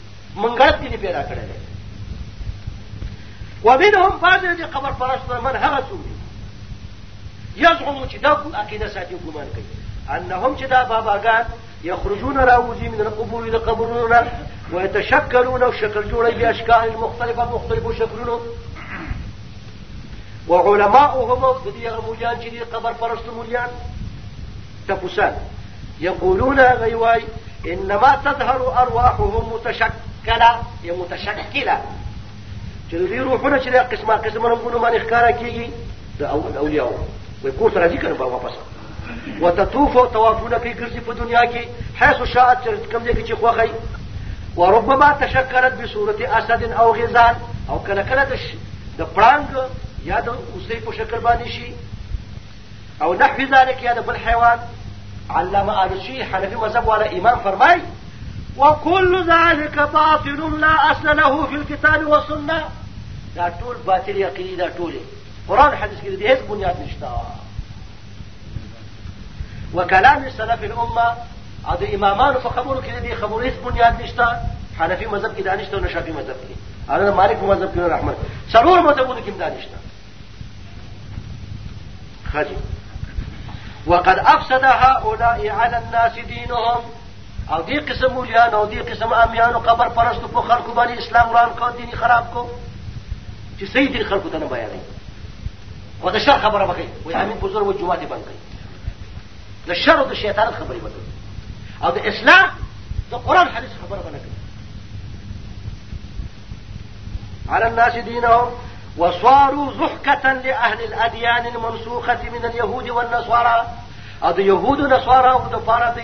دي پیدا کړل ومنهم بعض دي قبر پرست من هغه څوک يزعم عقیده ساتي انهم چې دا باباګان يخرجون راوزي من القبور إلى قبرنا ويتشكلون وشكل جوړي باشكال مختلفه مختلف شکلونو. وعلماؤهم مجان چې قبر پرست مليان تفسان. يقولون غيواي إنما تظهر أرواحهم متشكلة مشکله یا متشکله چې دوی روحونه چې قسمة قسمه رنګونه باندې ښکارا کیږي د اولیاء وي کور ته راځي کنه با واپس وتطوف کوي ګرځي په دنیا کې حيث شاءت کې چې خوخی وربما تشکلت بصورت أسد أو غزال أو کله کله د پړانګ یا د اوسې په شکل باندې شي أو نحو ذلك یا د بل حیوان. علامه آلوشي حنفي مذهب والا امام فرمای وكل ذلك باطل لا أصل له في الكتاب والسنة دا ټول باطل یقیني دا ټول قرآن حدیث کې دې هیڅ بنیاد نشته. وكلام السلف الأمة أو د امامانو په خبرو کې دې بنیاد نشته. حنفي مذهب کې دانشته أو شافعي مذهب کې. أنا مالک مذهب کې رحمت. څلور مذهبونو کې دانشته خجي وقد أفسد هؤلاء على الناس دينهم. أو دې قسم مولیان أو دې قسم امیانو قبر پرستو په خلکو إسلام وران کو دیني خراب کو. چې صحیح دین خلکو ته نه د شر خبره وکړي وي امین بزرګ و جمعه دي بند کړي د شر أو د شیطان خبرې أو د اسلام د قرآن حدیث خبره باندې على الناس دينهم. وصاروا ضحكة لأهل الأديان المنسوخة من اليهود والنصارى. أو د يهودو نصارا أو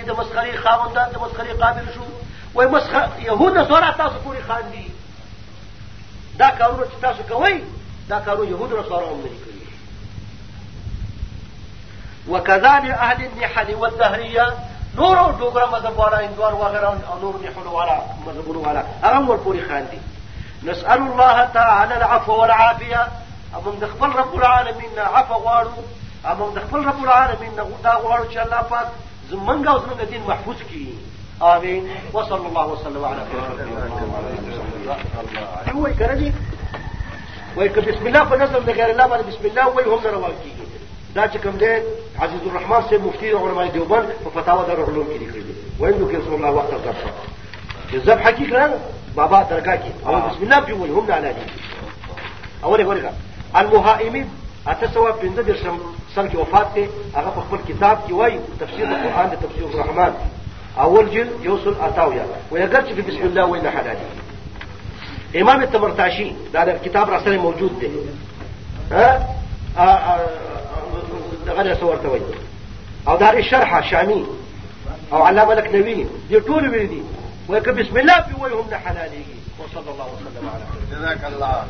د مسخري خاوندان د مسخري قابل شو؟ وای مسخ يهود نصارا تاسو پوری خان دي دا کارونه چې تاسو کوي دا کارونه يهود نصارا هم وكذلك أهل النحل والدهرية. نور أو والا اندوار وغيرها أو نور نحل والا مذهبون والا. هغه ور پوری خان دي نسأل الله تعالى العفو والعافية. امون د خپل رب العالمین عفو غواړو اما د خپل رب العالمین نه دا غواړو چې الله أو زمونږ دین محفوظ کړي آمين. وصلى الله وسلم على خير هو کرجی وای که بسم الله د غیر الله باندې بسم الله وای هم روان کیږي دا چې کوم عزیز الرحمن سے مفتی علماء دیوبند په فتاوا در علوم کې لیکلي نو کې رسول الله وخت الذبح ذبح کی کړه بابا کې أو بسم الله وای هم نه علاجي اوله ورګه المهائمین اته سوا پنځه درشم سم کې وفات ته هغه په خپل کتاب کې وایي تفسیر القرآن د تفسیر الرحمن. أول جلد یوصل اتاویا ويقرش في بسم الله وإن حلالي إمام التمرتاشي دا را سره موجود دی ها؟ دغه سورته وایي أو دار الشرح شامي أو علامة لکنوي دي ټول ویل دي ويك بسم الله في وجههم حلالي وصلى الله وسلم على جزاك الله.